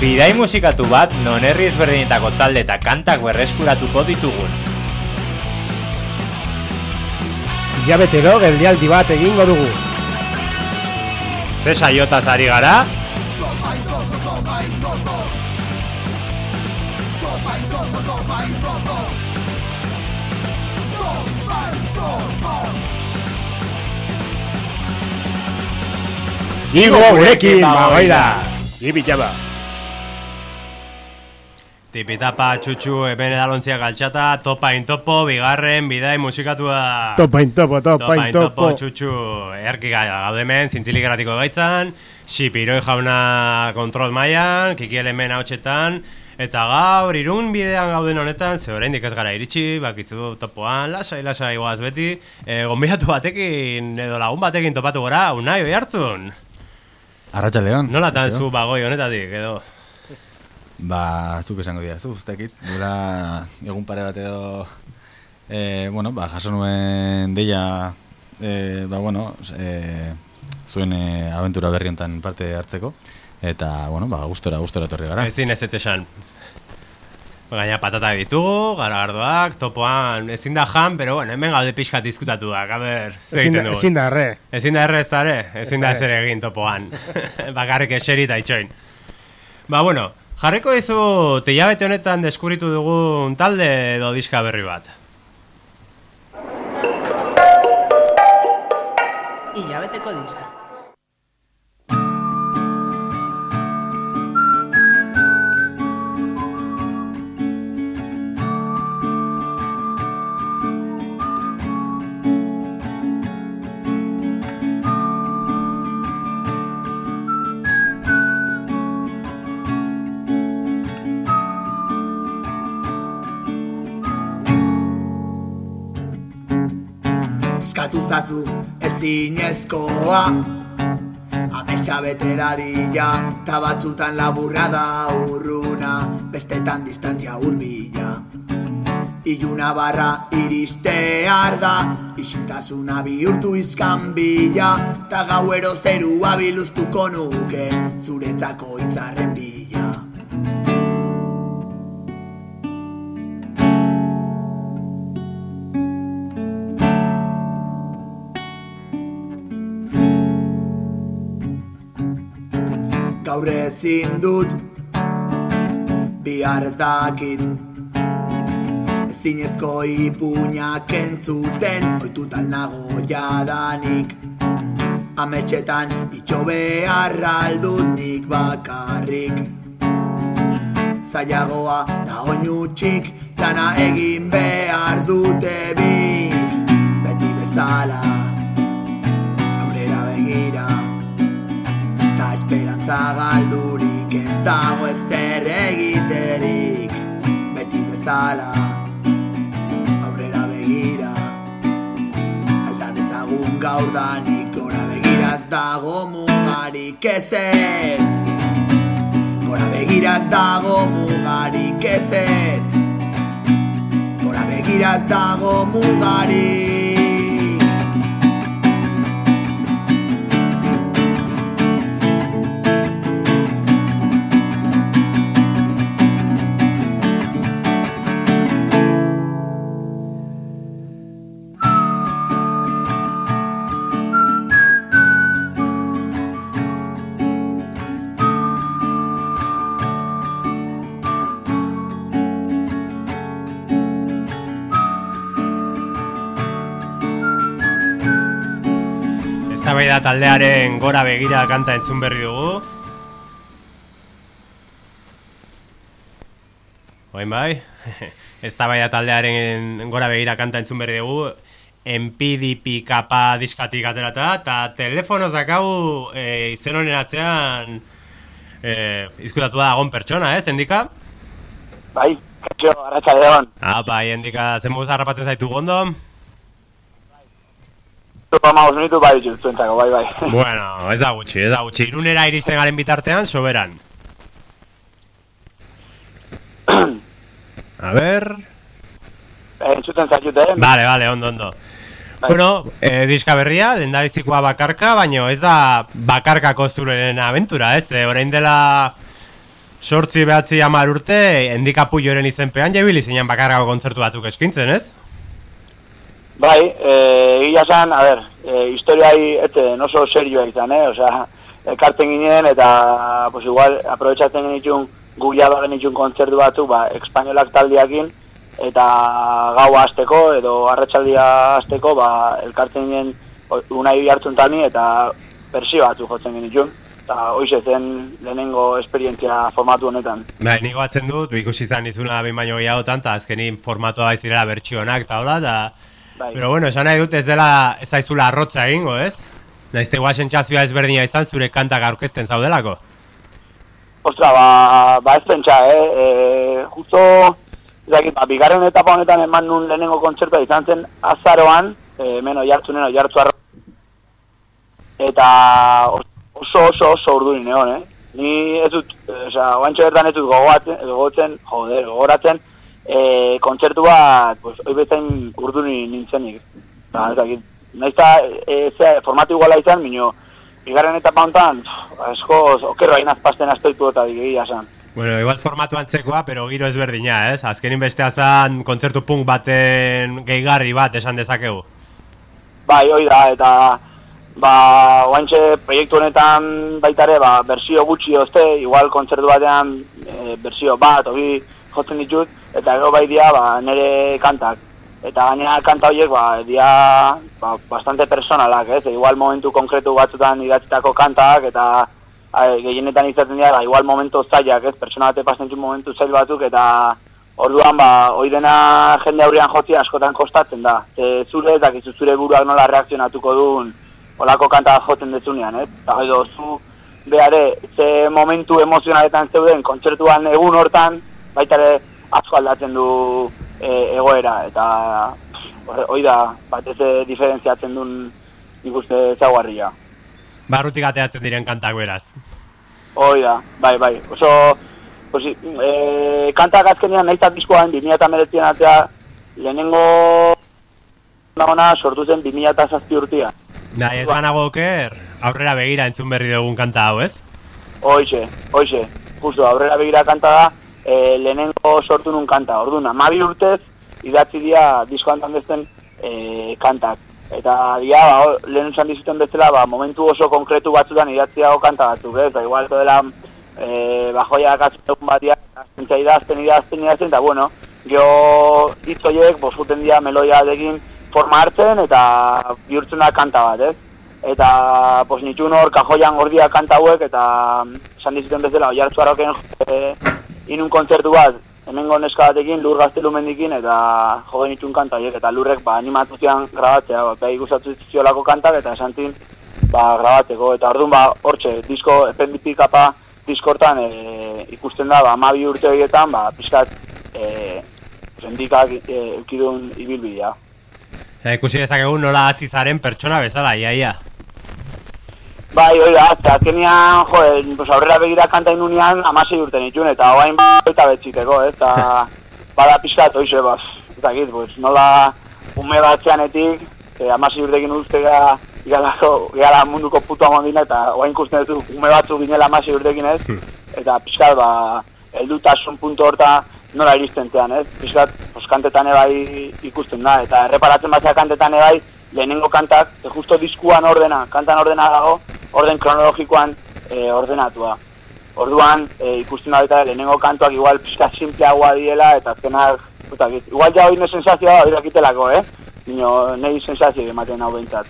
Bidai musikatu bat non herri ezberdinetako talde eta kantak berreskuratuko ditugun. Ilabetero geldialdi bat egingo dugu. Ze saiotaz ari gara? Igo gurekin, bagoira! Ibi jaba! Tipitapa txutxu hemen edalontzia galtxata, topa intopo, bigarren, bidai musikatua. Topa intopo, topa intopo. txutxu, erki gaude hemen, zintzilik eratiko gaitzan, xipiroi jauna kontrol mailan, kiki elemen hautsetan, eta gaur irun bidean gauden honetan, ze oraindik ez gara iritsi, bakizu topoan, lasai, lasai guaz beti, e, gonbidatu batekin, edo lagun batekin topatu gora, unai, oi hartzun? Arratxa León. Nola tan zu bagoi honetatik, edo? Ba, zuk esango dira, zu, ustekit. Gura egun pare bat edo, e, bueno, ba, jaso nuen deia, e, ba, bueno, e, zuen e, aventura berri honetan parte hartzeko. Eta, bueno, ba, gustora, gustora torri gara. Ezin ez etesan. Gaina patata ditugu, garagardoak, topoan, ezin da jan, pero bueno, hemen gaude pixkat diskutatuak, a ber, Ezin da, ezin da erre. Ezin da erre ez da ere, ezin da zer egin topoan. Bakarrik eseri eta itxoin. Ba, bueno, jarriko izu teiabete honetan deskubritu dugun talde edo diska berri bat. Ilabeteko diska. Eskatu zazu ezinezkoa Ametsa betera dila Ta batzutan laburra da urruna Bestetan distantzia urbila Iluna barra iristear da Isiltasuna bihurtu izkan bila Ta gauero zerua biluztuko nuke Zuretzako izarren bila gaur ezin dut. Bihar ez dakit. Ezinezko ipuñak entzuten Oitutan nago jadanik. Ametxetan itxo beharra aldut nik bakarrik. Zailagoa da oinutxik Dana egin behar dute bik. Beti bezala esperantza galdurik ez dago ezer egiterik. Beti bezala aurrera begira. Alda dezagun gaur danik gora begiraz dago mugarik ez ez. Gora begiraz dago mugarik ez ez. Gora begiraz dago mugarik Eztabaida taldearen gora begira kanta entzun berri dugu. Oain bai, eztabaida taldearen gora begira kanta entzun berri dugu. NPDP kapa diskatik aterata, eta telefonoz dakagu e, izen honen atzean e, izkutatu da agon pertsona, ez, endika? Bai, kaixo, arratsa leon. Ah, bai, endika, zen harrapatzen zaitu gondo? Amagos minutu bai ditut zuentzako, bai, bai. bueno, ez da gutxi, ez da gutxi. Irunera iristen garen bitartean, soberan. A ber... Eh, entzuten zaitute, eh? Vale, vale, ondo, ondo. Bueno, eh, diska berria, lendabizikoa bakarka, baino ez da bakarkako zuren aventura, ez? Eh, orain dela sortzi behatzi amar urte, endikapu joren izenpean, jebili zinean bakarrago kontzertu batzuk eskintzen, ez? Bai, eh, egia esan, a ber, eh, historiai eten oso serioa izan, eh? Osea, ekartzen ginen eta, pues igual, aprobetsatzen genitxun, gu jaba genitxun kontzertu batzuk, ba, espainolak taldiakin, eta gau hasteko edo arratsaldia hasteko ba, elkartzen ginen unai hartzen tani eta persio batzuk jotzen genitxun. Eta hoize zen lehenengo esperientzia formatu honetan. Bai, nik batzen dut, ikusi izan izuna behin baino gehiagotan, eta azkenin formatua baizirela bertsionak eta hola, eta... Bai. Pero bueno, esan nahi dut ez dela ez zaizula arrotza egingo, ez? Naizte guaz sentsazioa ezberdina izan zure kantak aurkezten zaudelako. Ostra, ba, ba ez pentsa, eh? E, justo, ez dakit, ba, bigarren etapa honetan eman nun lehenengo kontzertua izan zen azaroan, e, hemen oiartzunen oiartzu arro. Eta oso oso oso urdurin egon, eh? Ni ez dut, eh, osea, oantxo bertan ez dut gogoatzen, gogotzen, joder, gogoratzen, e, kontzertu bat, pues, hoi bezain urdurin nintzenik. Ba, ez dakit, nahiz eta e, ze, formatu iguala izan, minio, bigarren etapa honetan, asko, okerro hain azpasten astoitu eta digegia esan. Bueno, igual formatu antzekoa, pero giro ezberdina, ez? Azkenin bestea zan kontzertu punk baten gehigarri bat esan dezakegu. Bai, hoi da, eta ba, oantxe proiektu honetan baita ere, ba, bersio gutxi ozte, igual kontzertu batean e, bersio bat, hori jotzen ditut, eta gero bai dia, ba, nire kantak. Eta gainera kanta horiek, ba, dia ba, bastante personalak, ez? Igual momentu konkretu batzutan idatzitako kantak, eta gehienetan izaten dira, ba, igual momentu zailak, ez? Pertsona bate pasen momentu zail batzuk, eta orduan, ba, hoi dena jende aurrean joti askotan kostatzen da. Ze zure ez dakizu zure buruak nola reakzionatuko duen olako kanta jotzen dezunean, ez? Eta edo zu behare, ze momentu emozionaletan zeuden kontzertuan egun hortan, baita ere asko aldatzen du e, egoera, eta hoi da, batez ere diferentziatzen duen nik uste ezaugarria. Barrutik ateatzen diren kantak beraz. Hoi da, bai, bai, oso, pues, e, kantak azkenean nahiz eta diskoan 2008an atea lehenengo ona sortu zen 2007 urtean. Nahi, ez banago oker, aurrera begira entzun berri dugun kanta hau, ez? Hoixe, hoixe, justo, aurrera begira kanta da, e, lehenengo sortu nun kanta. Orduan, amabi urtez, idatzi dira disko hantan bezten e, kantak. Eta dia, ba, lehen esan dizuten bezala, ba, momentu oso konkretu batzutan idatzi dago kanta batzuk, ez? Eta igual, dela, e, bajoia katzen batia, azten idazten, idazten, idazten, eta bueno, geho hitz horiek, bosuten dira meloia batekin forma hartzen, eta bihurtzen da kanta bat, ez? Eta, pues, nitxun hor, kajoian gordia kanta hauek, eta esan dizuten bezala, oiartzu harroken e, inun kontzertu bat, hemengo neska batekin, lur gaztelu mendikin, eta jo genitxun kanta horiek, eta lurrek, ba, animatu zian grabatzea, ba, beha ikustatu ziolako kantak, eta esan zin, ba, grabatzeko, eta orduan, ba, hortxe, disko, ependipikapa, diskortan e, ikusten da, ba, amabi urte horietan, ba, pixkat, e, sendikak e, eukidun ibilbidea. Ja, ikusi dezakegu nola hasi zaren pertsona bezala, iaia. Bai, hori da, eta azkenean, jo, pues aurrera begira kanta inunean amasei urte nituen, eta oain baita betxiteko, ez, eta bada pixkat, oixe, bas, eta git, pues, nola ume batzeanetik, e, amasei urtekin ustega, igalako, igala munduko putu amondina, eta oain ikusten duzu, ume batzu ginela amasei urtekin, ez, eta pixkat, ba, heldutasun puntu horta nola iristen zean, ez, pixkat, pues, kantetan ebai ikusten da, eta erreparatzen batzea kantetan ebai, lehenengo kantak, e, justo diskuan ordena, kantan ordena dago, orden kronologikoan e, ordenatua. Orduan, e, ikusten da baita lehenengo kantuak igual pixka simpleagoa diela, eta azkenak, puta, igual ja hori sensazioa da, irakitelako, eh? Nino, nahi sensazio ematen hau behintzat.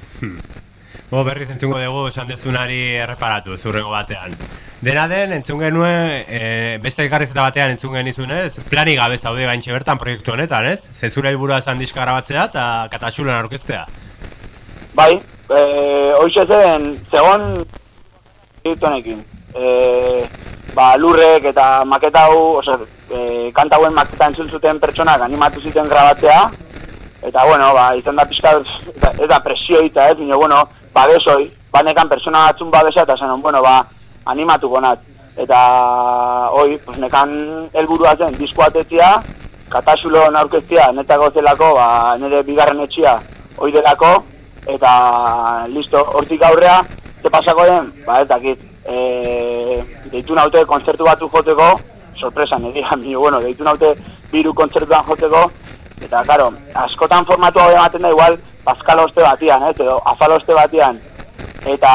Bo, berriz entzungo dugu esan dezunari erreparatu, zurrengo batean. Dena den, entzun genuen, e, beste elkarrizeta batean entzun genizunez, plani gabe zaude baintxe bertan proiektu honetan, ez? Zezura helburua esan diska grabatzea eta katasulen aurkeztea. Bai, e, hoxe zen, zegon proiektuanekin. E, ba, lurrek eta maketa hau, ose, e, kanta hauen maketa entzun zuten pertsonak animatu zuten grabatzea, eta bueno, ba, izan da pixka, ez da- presio eta ez, baina, bueno, babesoi, banekan pertsona batzun babesa, eta zen, bueno, ba, animatuko nat. Eta, hoi, pues, nekan helburua zen, disko atetzia, katasulon aurkeztia, netako zelako, ba, nire bigarren etxia, hoi delako, eta listo, hortik aurrea, ze pasako den, ba ez dakit, e, deitu naute kontzertu batu joteko, sorpresa nire, mi, bueno, deitu naute biru kontzertuan joteko, eta, karo, askotan formatu hau ematen da igual, Pascal oste batian, ez, edo afal oste batian, eta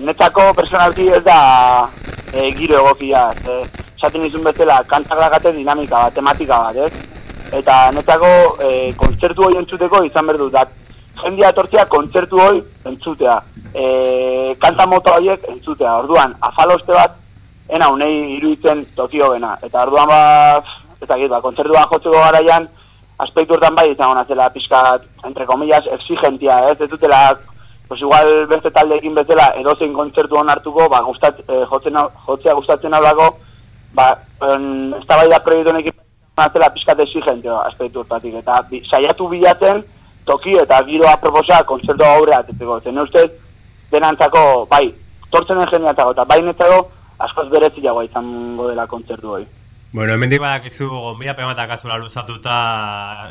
netzako personalki ez da e, giro egokia, e, esaten izun bezala, kantak lagate dinamika bat, tematika bat, ez? Eta netzako e, kontzertu hori entzuteko izan behar dut, dat, jendia etortzea kontzertu hori entzutea, e, kanta moto horiek entzutea, orduan, afaloste bat, ena unei iruditzen tokio bena, eta orduan bat, eta gitu, ba, kontzertu bat jotzeko garaian, aspektu hortan bai izango nazela pixka, entre comillas, exigentia, ez, ez dutela, pues igual beste taldeekin bezala, edozein kontzertu hon hartuko, ba, gustat, eh, jotzen, jotzea gustatzen hau dago, ba, en, ez da bai da proiektu honekin nazela pixka exigentia aspektu hortatik, eta bi, saiatu bilatzen, toki eta giro aproposa kontzertu aurre atetzeko, zen ustez, denantzako, bai, tortzen engeniatako, eta bai netzako, askoz bereziagoa izango dela kontzertu hori. Bueno, hemendik badakizu gonbia pematak azula luzatuta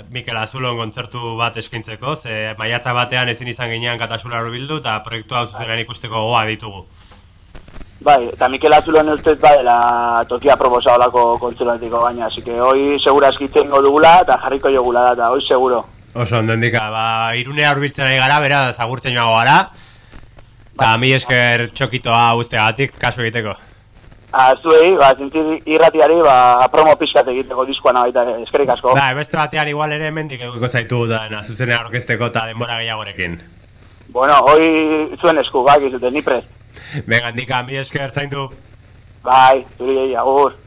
Mikel Azulon kontzertu bat eskintzeko, ze maiatza batean ezin izan ginean katasula bildu eta proiektu hau zuzenean ikusteko goa ditugu. Bai, eta Mikel Azulon ustez badela tokia proposa olako kontzertuatiko baina, así que hoy segura eskitzen dugula eta jarriko jogula da, eta hoy seguro. Oso, ondendika, ba, irunea urbiltzen ari gara, bera, zagurtzen joago gara, eta mi esker txokitoa usteagatik, kasu egiteko. Azuei, ba, zintzit irratiari, ba, promo pixkat egiteko diskoan baita, eskerik asko. Ba, beste batean igual ere hemendik eguko zaitu da, na, zuzenean orkesteko eta denbora gehiagorekin. Bueno, hoi zuen esku, bai, gizuten, ni prest. Venga, indika, mi esker zaindu. Bai, zuri, agur.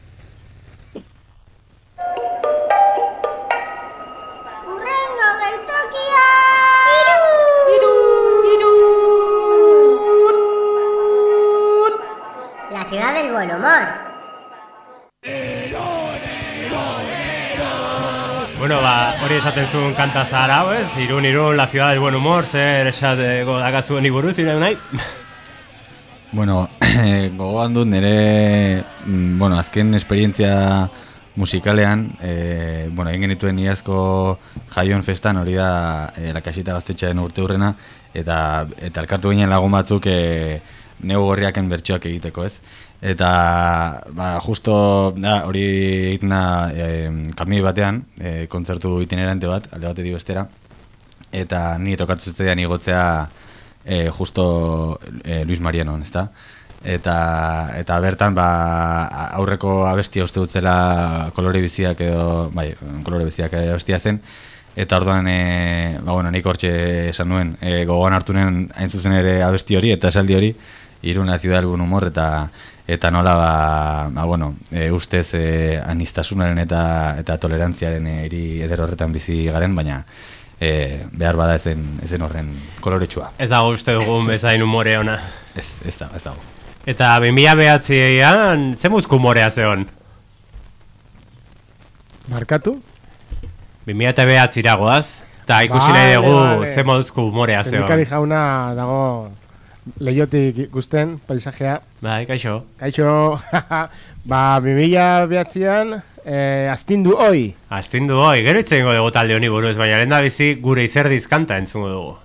Ciudad del buen humor. Bueno, ba, hori esaten zuen kanta zahar hau, ez? Irun, irun, la ciudad del buen humor, zer esateko dakazuen iburuz, irun nahi? Bueno, gogoan dut nire, mm, bueno, azken esperientzia musikalean, e, bueno, egin genituen iazko jaion festan, hori da e, lakasita gaztetxearen urte hurrena, eta, eta elkartu ginen lagun batzuk e, neu gorriaken bertsoak egiteko, ez? Eta, ba, justo, da, hori egitena e, kami batean, e, kontzertu itinerante bat, alde batetik bestera, eta ni tokatu zitzaidan igotzea e, justo e, Luis Marianon, ezta? Eta, eta bertan ba, aurreko abestia uste dutzela kolore biziak edo, bai, kolore biziak abestia zen, eta orduan, e, ba, bueno, nik hortxe esan nuen, e, gogoan hartu nuen hain zuzen ere abesti hori, eta esaldi hori, iruna ziudad algun humor, eta eta nola, ba, ba bueno, e, ustez e, anistasunaren eta, eta tolerantziaren e, iri eder horretan bizi garen, baina, e, behar bada ezen, ezen horren koloretsua. Ez dago uste dugun bezain umore ona. Ez, ez da, ez dago. Eta 2000 behatzean, ze muzku umorea zeon? Markatu? 2000 eta behatziragoaz, eta ikusi nahi dugu ze moduzko umorea zeon. Teknikari jauna dago lehiotik ikusten, paisajea. Bai, kaixo. Kaixo, ba, 2000 behatzean, eh, astindu hoi. Astindu hoi, gero itzen dugu talde honi buruz, baina lehen da bizi gure izerdiz kanta entzungo dugu.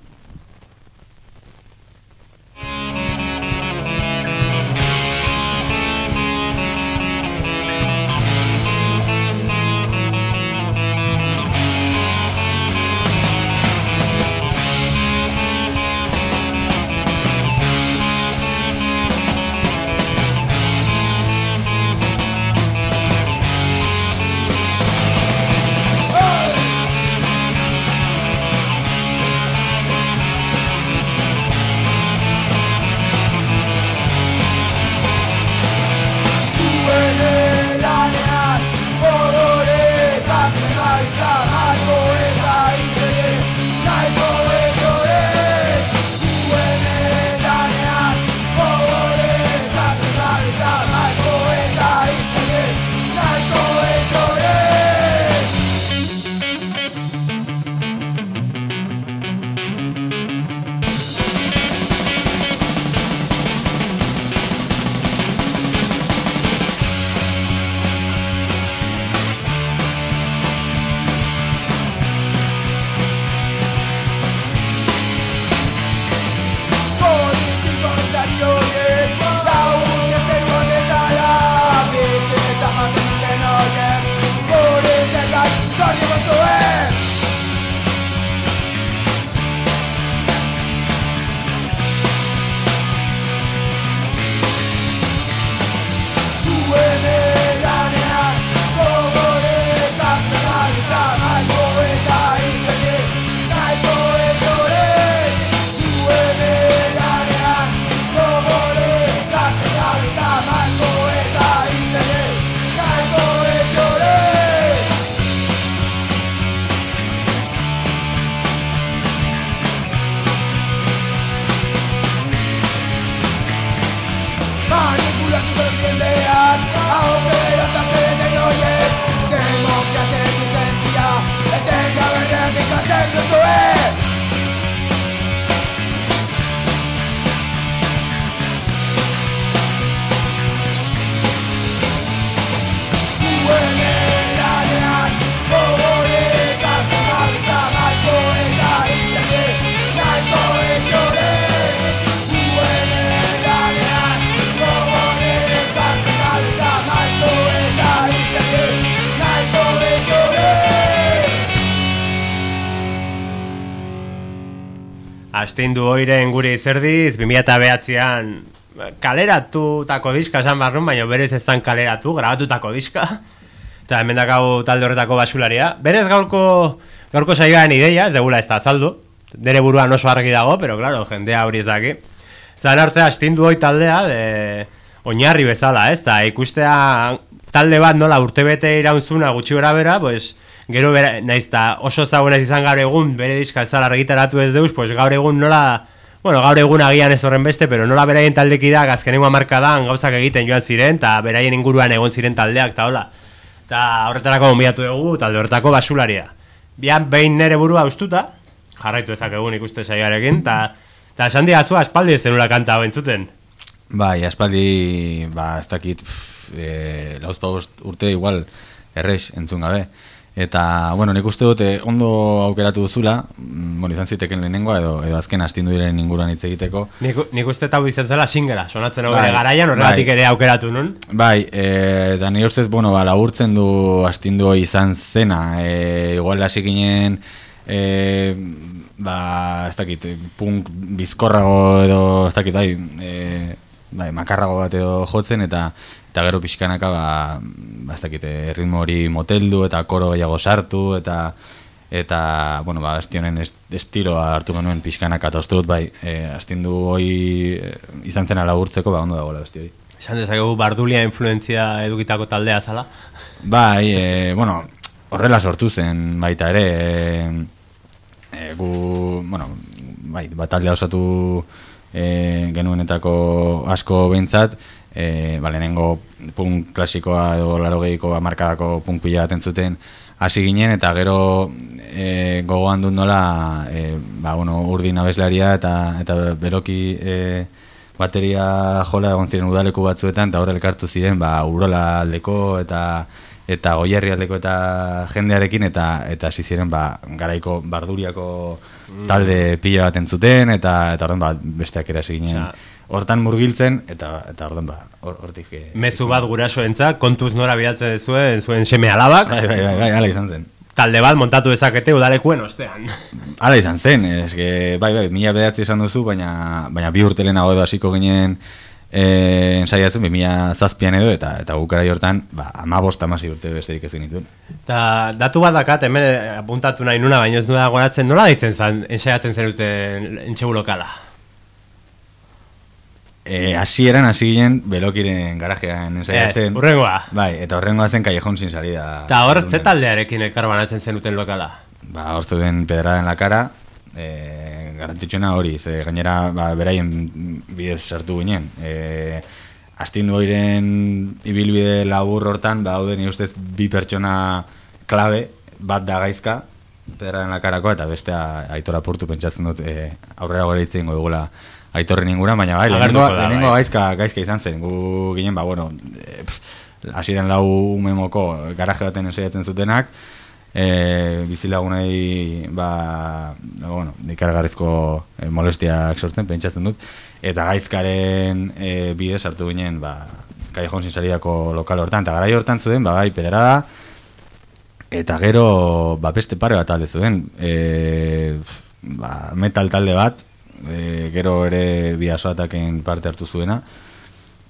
Astindu oiren gure izerdiz, 2009an kaleratutako diska esan barrun, baina berez ezan kaleratu, grabatutako diska. Eta hemen dakau talde horretako basularia. Berez gaurko, gaurko saioaren ideia, ez degula ez da azaldu. Dere buruan oso argi dago, pero claro, jendea hori ez daki. Zan hartzea astindu hoi taldea, de, oinarri bezala, ez? Da, ikustea talde bat nola urtebete iraunzuna gutxi gora bera, pues, gero bera, naiz ta oso zagunez izan gaur egun, bere diska ez zala argitaratu ez deus, pues gaur egun nola, bueno, gaur egun agian ez horren beste, pero nola beraien taldekidak azkenengo markadan gauzak egiten joan ziren, eta beraien inguruan egon ziren taldeak, eta hola. Eta horretarako gombiatu dugu, talde horretako basularia. Bian behin nere burua ustuta, jarraitu ezakegun ikuste saiarekin, eta eta esan diazu aspaldi ez zenula kanta hau. Bai, aspaldi, ba, ez dakit, e, lauzpa bost urte igual errex entzun gabe. Eta, bueno, nik uste dut, eh, ondo aukeratu duzula, mm, bueno, izan ziteken lehenengoa, edo, edo azken astindu diren inguruan hitz egiteko. Nik, nik uste eta izan zela singela, sonatzen hori Bai, garaian, horregatik bai. ere aukeratu nun. Bai, e, eta nire ustez, bueno, ba, laburtzen du astindu izan zena, e, igual hasi ginen, e, ba, ez dakit, punk bizkorrago edo, ez dakit, bai, e, bai, makarrago bat edo jotzen, eta eta gero pixkanaka, ba, ba ez dakit, e, ritmo hori moteldu, eta koro gehiago sartu, eta eta, bueno, ba, asti honen est, estiloa hartu genuen pixkanaka, eta uste dut, bai, e, astindu hori e, izan zena laburtzeko, ba, ondo dagoela besti hori. Esan dezakegu bardulia influentzia edukitako taldea zala. Bai, e, bueno, horrela sortu zen baita ere, e, e, gu, bueno, bai, bat osatu e, genuenetako asko behintzat, e, ba, lehenengo punk klasikoa edo laro gehiko amarkadako punk pila bat entzuten hasi ginen, eta gero e, gogoan dut nola, e, ba, bueno, urdin abeslaria eta, eta beroki e, bateria jola egon ziren udaleku batzuetan, eta horre elkartu ziren, ba, urola aldeko eta eta goierri aldeko eta jendearekin eta eta hasi ziren ba, garaiko barduriako talde pila bat entzuten eta eta orduan ba, besteak ere hasi ginen. Osea, hortan murgiltzen eta eta orduan ba hor- hortik eh, Mezu bat gurasoentzat, kontuz nora bidaltzen zuen, zuen seme alabak, bai, bai, bai, bai, hala izan zen talde bat montatu dezakete udalekuen ostean. Hala izan zen, eske, bai, bai, mila bedatzi esan duzu, baina, baina bi urte lehenago edo hasiko ginen e, ensaiatzen, bi mila zazpian edo, eta eta gukara hortan, ba, ama bost, amasi urte besterik ez genituen. Eta datu bat dakat, hemen apuntatu nahi nuna, baina ez nuna goratzen, nola ditzen zan, ensaiatzen zenuten entxegu lokala? E, hasieran hasi ginen belokiren garajean ensaiatzen. Ez, hurrengoa. Bai, eta horrengoa zen Callejón sin salida. Eta hor, ze taldearekin elkarbanatzen zenuten lokala? Ba, hor zuen pedrada en la cara, e, garantitxuna hori, ze gainera ba, beraien bidez sartu ginen. E, astindu oiren ibilbide labur hortan, ba, hau ni ustez bi pertsona klabe, bat da gaizka, pedrada en la carakoa, eta bestea aitora portu pentsatzen dut e, aurrera gore itzen dugula aitorren inguran, baina bai, lehenengo, bai. gaizka, gaizka izan zen, gu ginen, ba, bueno, e, pff, hasieran lau memoko garaje baten ensaiatzen zutenak, e, bizilagunei ba, bueno, ikaragarrizko e, molestiak sortzen, pentsatzen dut, eta gaizkaren e, bidez hartu ginen, ba, Callejón sin salidako lokal hortan, eta garai hortan zuden, ba, bai, pederada, eta gero, ba, beste pare bat talde zuen, e, ba, metal talde bat, e, gero ere bidasoataken parte hartu zuena,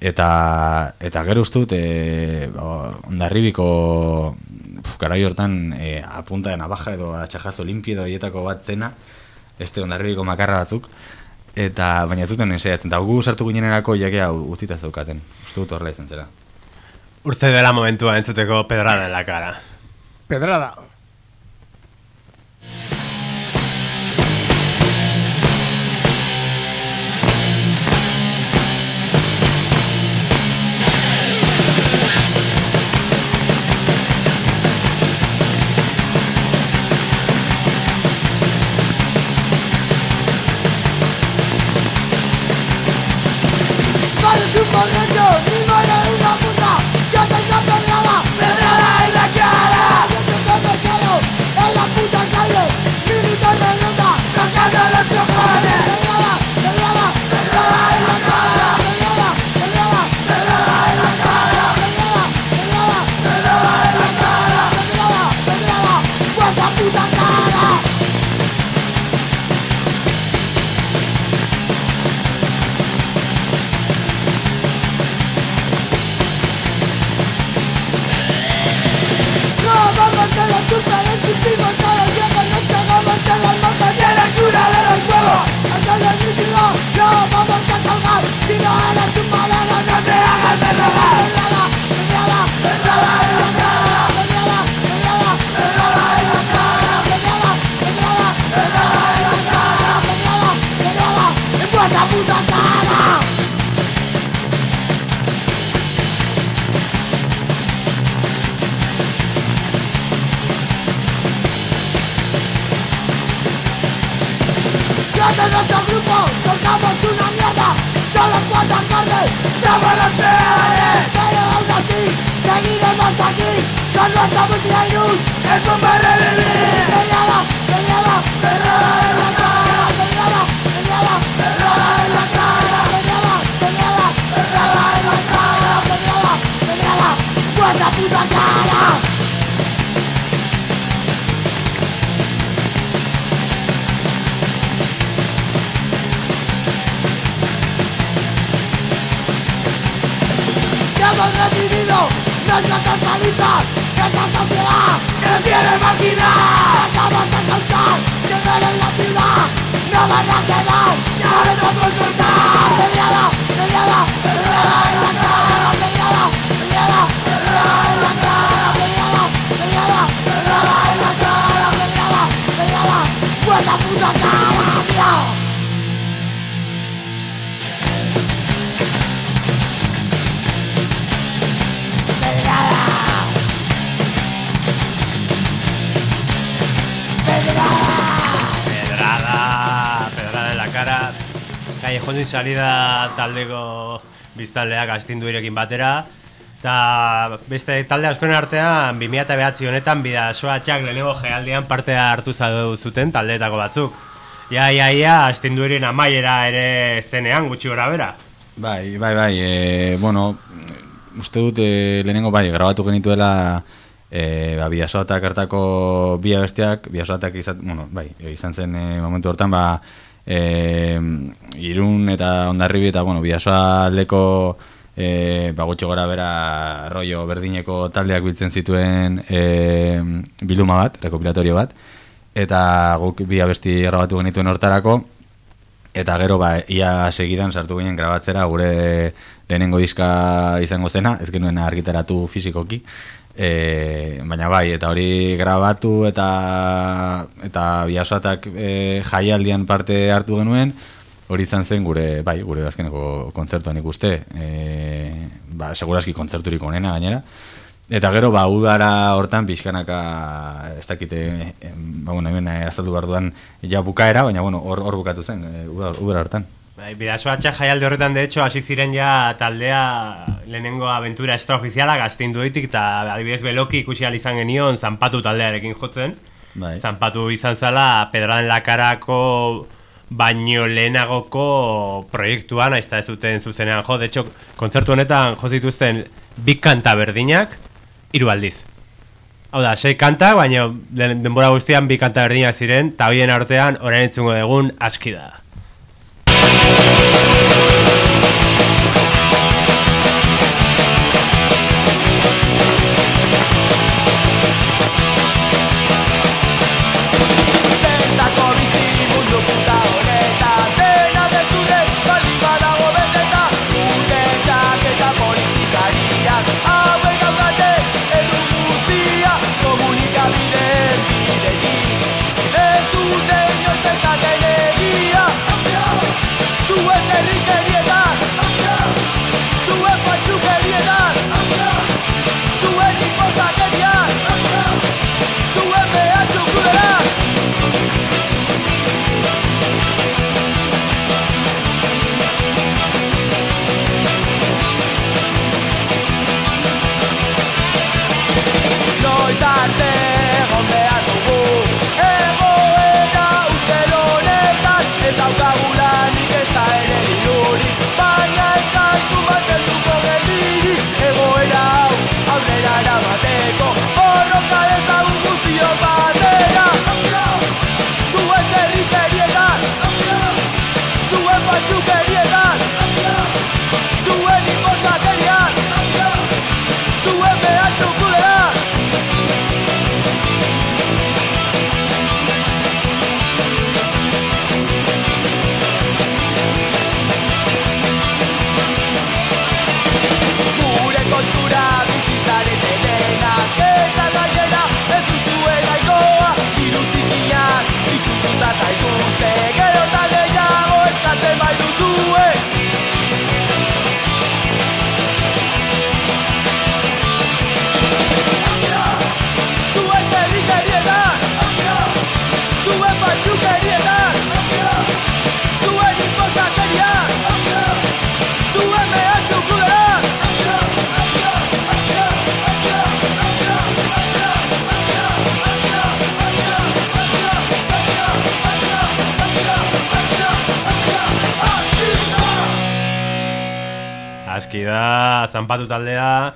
eta eta gero ustut e, ba, ondarribiko garai hortan e, apunta de navaja edo atxajazo limpio edo hietako bat zena este ondarribiko makarra batzuk. Eta baina ez zuten ensaiatzen eta gu sartu ginenerako jakea utzita zeukaten uste dut horrela izan zera Urte dela momentua entzuteko pedrada en la cara. Pedrada. Solo cuatro acordes somos los peores Pero aún así seguiremos aquí Con nuestra música y luz Es bomba revivir Pedrada, pedrada, pedrada en la cara Pedrada, pedrada, pedrada en la cara Pedrada, pedrada, pedrada en la cara Pedrada, pedrada, vuestra puta cara Hemos recibido nuestras palizas Esta sociedad nos quiere marginar Vamos a soltar, llegar en la ciudad No van a quedar, ya no estamos soltar Peleada, peleada, Callejón din salida taldeko biztanleak astindu irekin batera. Eta beste talde askoen artean, 2009 honetan, bidasoa txak lehenengo gealdian parte hartu zadu zuten taldeetako batzuk. Ja, ja, ja, astindu amaiera ere zenean gutxi gora bera. Bai, bai, bai, e, bueno, uste dut e, lehenengo bai, grabatu genituela e, ba, bidasoatak hartako bi abestiak, bidasoatak izan, bueno, bai, izan zen e, momentu hortan, ba, e, irun eta ondarribi eta, bueno, bidasoa aldeko e, ba, gutxi gora bera rollo berdineko taldeak biltzen zituen e, bilduma bat, rekopilatorio bat, eta guk bi abesti grabatu genituen hortarako, eta gero ba, ia segidan sartu ginen grabatzera gure lehenengo diska izango zena, ez genuen argitaratu fizikoki, e, baina bai, eta hori grabatu eta eta biasoatak e, jaialdian parte hartu genuen, hori izan zen gure, bai, gure azkeneko kontzertuan ikuste, e, ba, seguraski kontzerturik onena gainera, Eta gero, ba, udara hortan pixkanaka, ez dakite, ba, bueno, hemen eh, azaldu behar dudan ja bukaera, baina, bueno, hor, hor bukatu zen, e, udara, udara hortan. Bai, bidasoa txak jaialde horretan, de hecho, hasi ziren ja taldea lehenengo aventura extraofiziala gaztindu ditik, eta adibidez beloki ikusi izan genion zanpatu taldearekin jotzen. Bai. Zanpatu izan zala pedraden lakarako baino lehenagoko proiektuan, aizta ez zuten zuzenean jo. De hecho, kontzertu honetan jo zituzten bi kanta berdinak, hiru aldiz. Hau da, sei kanta, baina den- denbora guztian bi kanta berdinak ziren, eta hoien artean orain entzungo dugun aski da. Zanpatu taldea,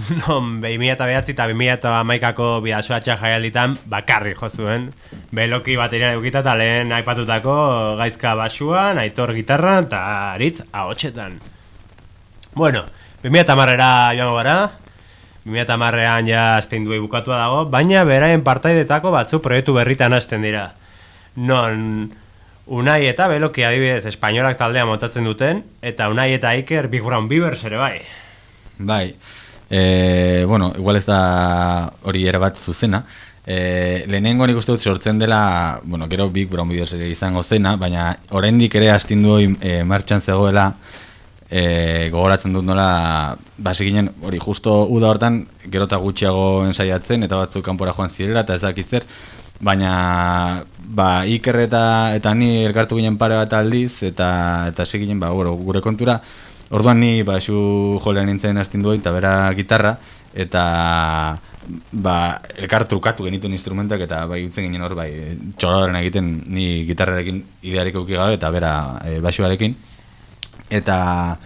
non 2009 eta 2008ko bidasoatxa jaialditan bakarri jo zuen. Beloki bateria eukita eta lehen aipatutako gaizka basuan, aitor gitarra eta aritz ahotsetan. Bueno, 2008era joango gara, 2008an ja aztein duei bukatua dago, baina beraien partaidetako batzu proiektu berritan hasten dira. Non, Unai eta Beloki adibidez espainolak taldea montatzen duten, eta Unai eta Iker Big Brown Beavers ere bai. Bai, e, bueno, igual ez da hori ere bat zuzena. E, lehenengo nik uste dut sortzen dela, bueno, gero Big Brown ere izango zena, baina oraindik ere astindu e, martxan zegoela, e, gogoratzen dut nola, basi ginen, hori justo uda hortan, gero eta gutxiago ensaiatzen, eta batzuk kanpora joan zirela, eta ez dakizzer, baina ba, Iker eta, eta ni elkartu ginen pare bat aldiz, eta eta ginen, ba, gure, gure kontura, orduan ni ba, esu jolean nintzen astindu eta bera gitarra, eta ba, elkar trukatu genituen instrumentak, eta bai utzen ginen hor, bai, txororen egiten ni gitarrarekin idearik euki gabe, eta bera e, basuarekin. Eta...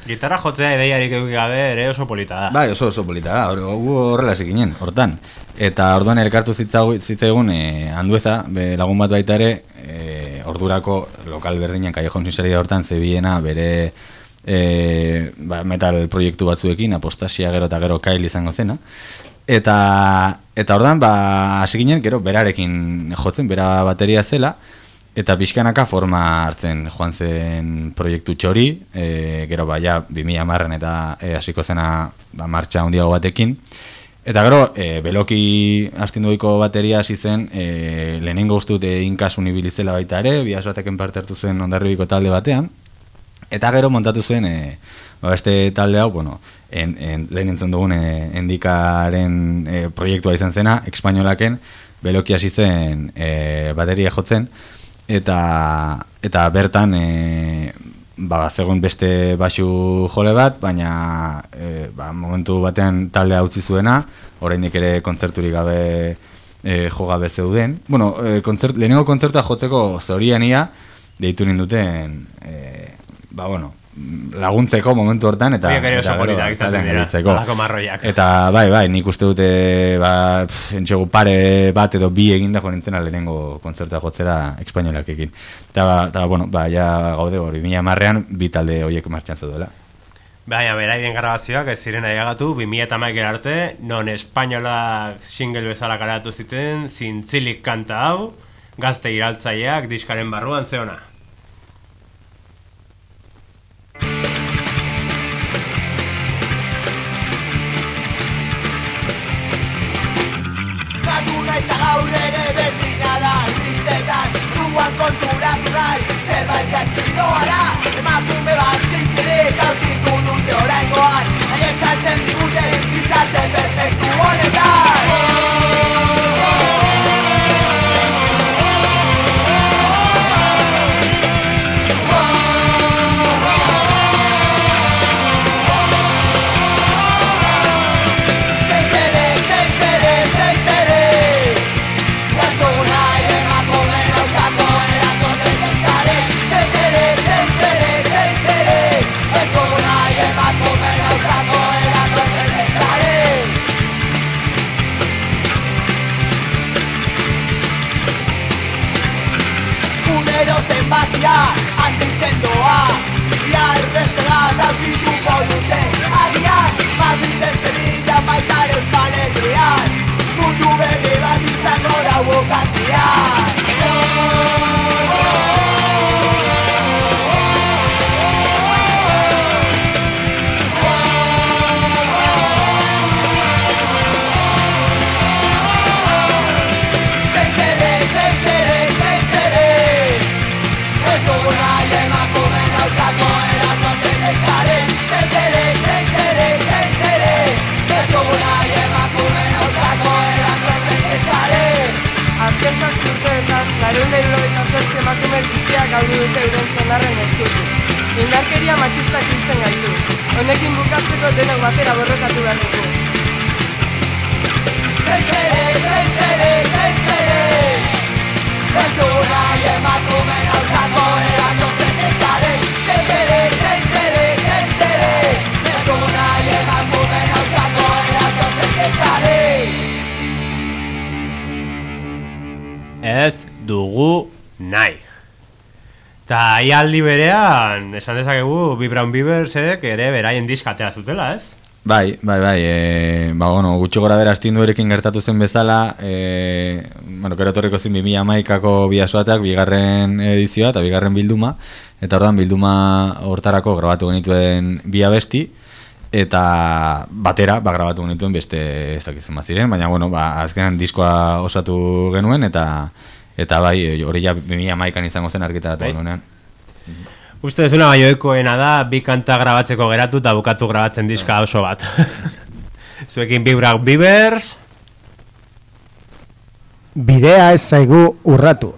Gitarra jotzea ideiarik euki gabe ere oso polita da. Bai, oso oso polita da, horrela zikinen, hortan. Eta orduan elkartu zitzaigun e, handueza, be, lagun bat baita ere, e, ordurako lokal berdinen kaiejon zinzaria hortan zebiena bere e, ba, metal proiektu batzuekin, apostasia gero eta gero kail izango zena. Eta, eta orduan, ba, hasi ginen, gero, berarekin jotzen, bera bateria zela, Eta pixkanaka forma hartzen joan zen proiektu txori, e, gero ba, ja, 2000 marren eta e, hasiko zena ba, martxa handiago batekin. Eta gero, e, beloki astinduiko bateria hasi zen, e, lehenengo ustut e, inkasun ibilizela baita ere, biaz bateken parte hartu zuen ondarribiko talde batean. Eta gero montatu zuen, e, beste talde hau, bueno, en, en, lehen entzun dugun e, endikaren e, proiektua izan zena, espainolaken, beloki hasi zen e, bateria jotzen, eta eta bertan e, ba zegoen beste basu jole bat, baina e, ba, momentu batean taldea utzi zuena, oraindik ere kontzerturik gabe e, jo gabe zeuden. Bueno, e, kontzert, lehenengo kontzertua jotzeko zoriania deitu ninduten e, ba bueno, laguntzeko momentu hortan eta eta gero eta bai bai nik uste dute ba entxegu pare bat edo bi eginda jo nintzen lehenengo kontzertua jotzera espainolakekin eta ba, ta, bueno ba ja gaude hori mila marrean bi talde horiek martxan duela Baina, beraien grabazioak ez ziren aiagatu, 2000 arte, non espainola single bezala karatu ziten, zintzilik kanta hau, gazte iraltzaileak diskaren barruan zeona. Eta gaur ere berdina da Irristetan, ruan konturatu Ta ialdi berean, esan dezakegu, Bi Brown Beaversek ere beraien diskatea zutela, ez? Bai, bai, bai, e, ba, bueno, gutxi gora bera astindu erekin gertatu zen bezala, e, bueno, kero torriko zen 2000 amaikako biasoatak, bigarren edizioa eta bigarren bilduma, eta ordan bilduma hortarako grabatu genituen bi abesti, eta batera, ba, grabatu genituen beste ez dakitzen baziren, baina, bueno, ba, azkenan diskoa osatu genuen, eta eta bai, hori ja 2000 amaikan izango zen argitaratu Bai. genuenean. Uste dezuna baioekoena da, bi kanta grabatzeko geratu eta bukatu grabatzen diska oso bat. Zuekin Bi Brown Beavers, Bidea ez zaigu urratu.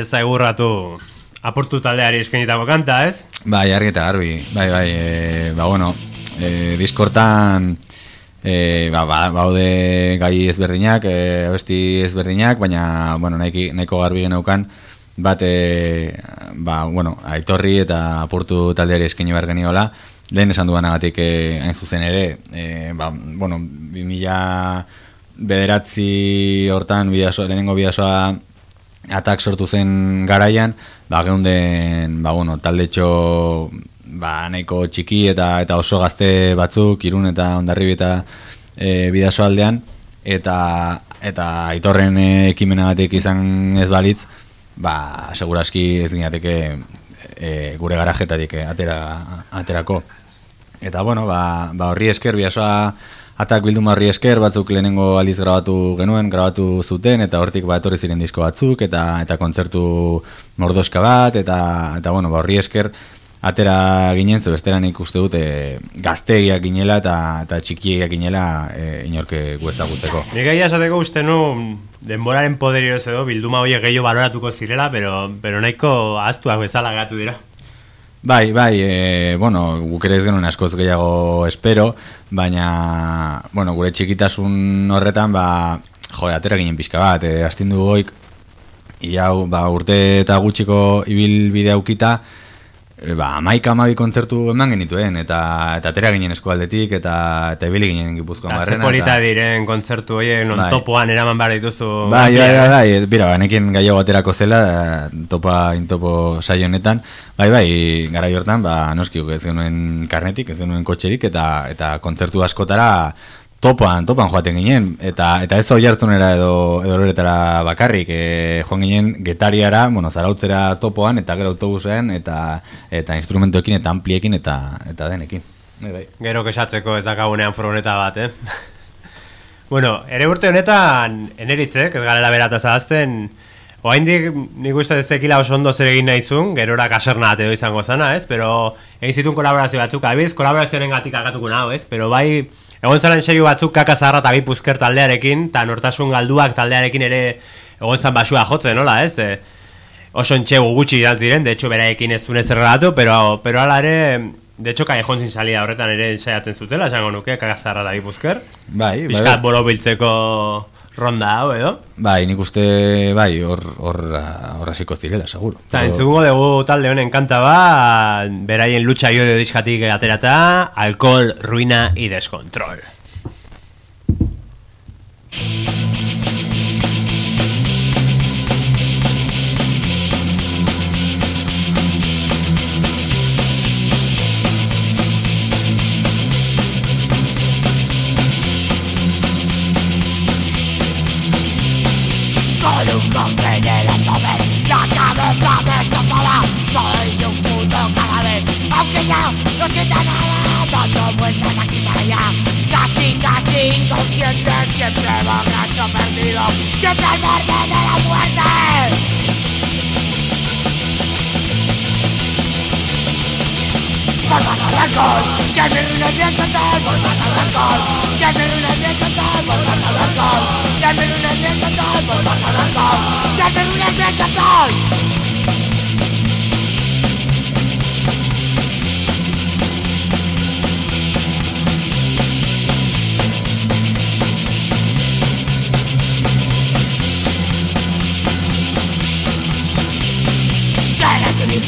Ez da egurratu aportu taldeari eskenitako kanta, ez? Bai, argi eta garbi. Bai, bai, e, ba, bueno, e, diskortan e, ba, ba, baude gai ezberdinak, e, abesti ezberdinak, baina, bueno, nahiko, nahiko garbi geneukan, bat, e, ba, bueno, aitorri eta apurtu taldeari eskaini behar geniola, lehen esan duanagatik e, hain zuzen ere, e, ba, bueno, 2000 bederatzi hortan bidasoa, lehenengo bidasoa atak sortu zen garaian, ba, geunden, ba, bueno, taldetxo ba, nahiko txiki eta eta oso gazte batzuk, irun eta ondarribi eta e, bidaso aldean, eta, eta aitorren e, ekimenagatik izan ez balitz, ba, seguraski ez ginateke e, gure garajetatik atera, aterako. Eta, bueno, ba, ba horri esker, bidasoa atak bilduma horri esker, batzuk lehenengo aldiz grabatu genuen, grabatu zuten, eta hortik ba, etorri ziren disko batzuk, eta eta kontzertu mordoska bat, eta, eta bueno, ba, horri esker, atera ginen, ze bestera nik uste dut e, gaztegiak ginela eta, eta txikiak ginela e, inorke gu ezagutzeko. Nik egia esateko uste nu denboraren poderio edo bilduma horiek gehiago baloratuko zirela, pero, pero nahiko ahaztuak bezala gatu dira. Bai, bai, e, bueno, guk ere ez genuen askoz gehiago espero, baina, bueno, gure txikitasun horretan, ba, jode, atera ginen pixka bat, e, astindu goik, iau, ba, urte eta gutxiko ibilbide aukita, e, ba, maika amabi kontzertu eman genituen, eta eta atera ginen eskualdetik, eta eta ibili ginen gipuzkoan Eta barrena. polita diren kontzertu horiek non Bai. topoan eraman behar dituzu. Bai, bai, bai, eh? bai, bira, banekin gaiago aterako zela, topa, intopo saio honetan, bai, bai, gara hortan, ba, noski, ez genuen karnetik, ez genuen kotxerik, eta eta kontzertu askotara topan, topan joaten ginen, eta eta ez hori hartzunera edo, edo loretara bakarrik, e, joan ginen getariara, bueno, zarautzera topoan, eta gero autobusean, eta eta instrumentoekin, eta ampliekin, eta eta denekin. Bai, bai. Gero kesatzeko ez dakagunean furgoneta bat, eh? bueno, ere urte honetan, eneritzek, ez garela berata zahazten, Oaindik nik uste ez tekila oso ondo zer egin nahizun, gerora kaserna edo izango zana, ez? Pero egin zituen kolaborazio batzuk, abiz, kolaborazioaren gatik agatuko nahu, ez? Pero bai, egon zaren serio batzuk kaka zaharra eta bi puzker taldearekin, eta nortasun galduak taldearekin ere egon zan basua jotzen, nola, ez? De, oso entxegu gutxi idan ziren, de hecho beraekin ez zuen ezer geratu, pero, pero ala ere, de hecho callejón sin salida horretan ere saiatzen zutela, esango nuke, kaka zaharra eta bi puzker. Bai, bai, Piskat bai. bolo biltzeko ronda hau, edo? Bai, nik uste, bai, hor, hor, hasiko zirela, seguro. Eta Pero- entzungo dugu talde honen kanta ba, beraien lucha jodio diskatik aterata, alkohol, ruina y descontrol. Cabeza destrozada Soy un puto cadáver Aunque ya no sienta nada Dando vueltas aquí para allá Casi, casi inconsciente Siempre borracho perdido Siempre al borde de la muerte Por más al alcohol Que me rune bien total Por más al alcohol Que me rune bien total Por más al alcohol Que me rune bien total Por más al alcohol Que me rune bien total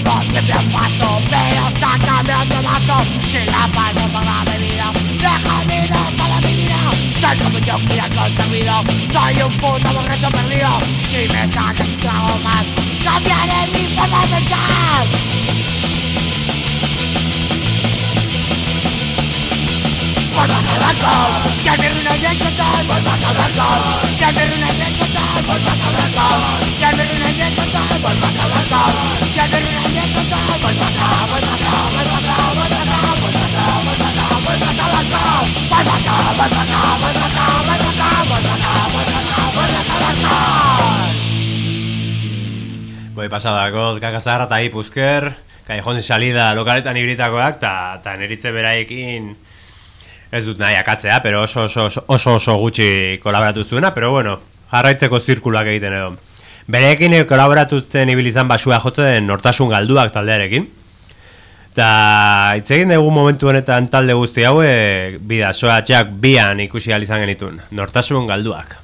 Tienes tu mismo siempre un paso Pero sácame otro vaso Si la pago para la bebida Déjame ir para mi vida Soy como yo que ya conseguido Soy un puto borracho perdido Si me sacas un trago más Cambiaré mi forma de pensar Boi pasadako, kakazarra eta ipuzker, sin salida lokaletan ibritakoak, eta ta neritze beraiekin ez dut nahi akatzea, pero oso oso, oso, oso, gutxi kolaboratu zuena, pero bueno, jarraitzeko zirkuluak egiten edo. Bereekin kolaboratu zen ibilizan basua jotzen nortasun galduak taldearekin. Eta hitz egin dugu momentu honetan talde guzti hauek bidasoa txak bian ikusi izan genitun. Nortasun galduak.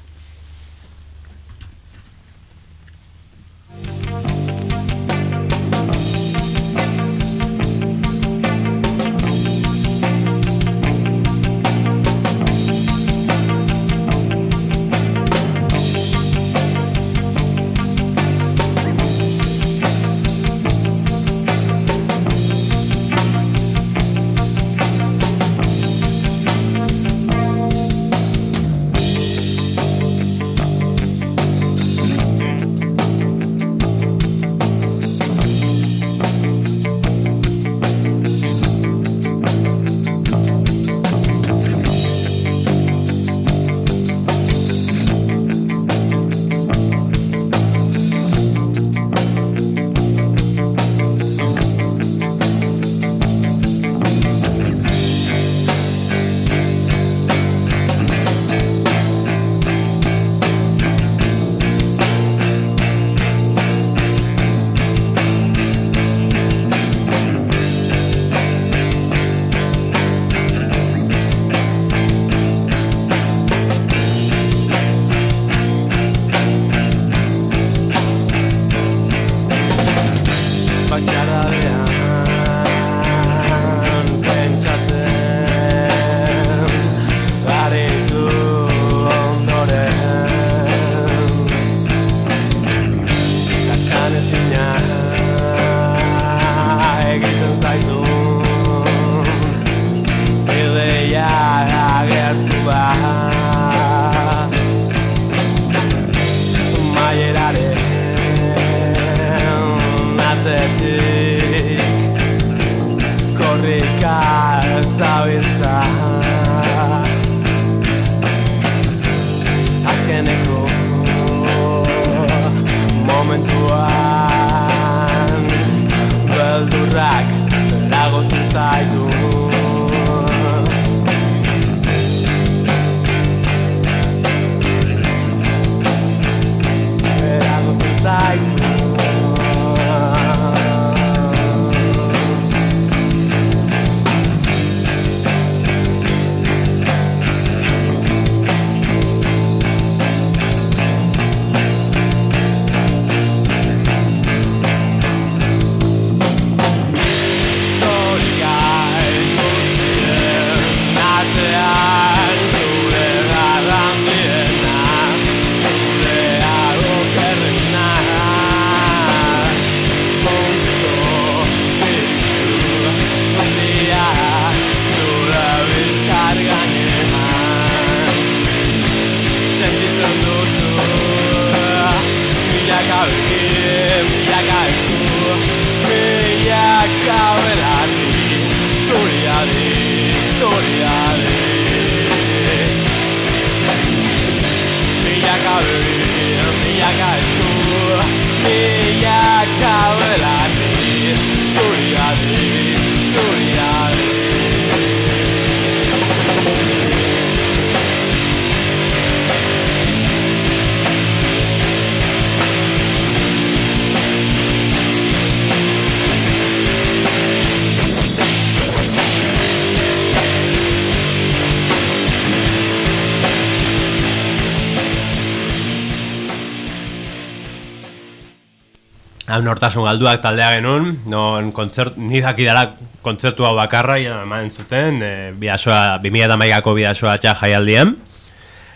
Hau nortasun galduak taldea genuen, non kontzert, ni dakidala kontzertu hau bakarra eman zuten, e, bidasoa, 2008ko bidasoa txa jaialdian.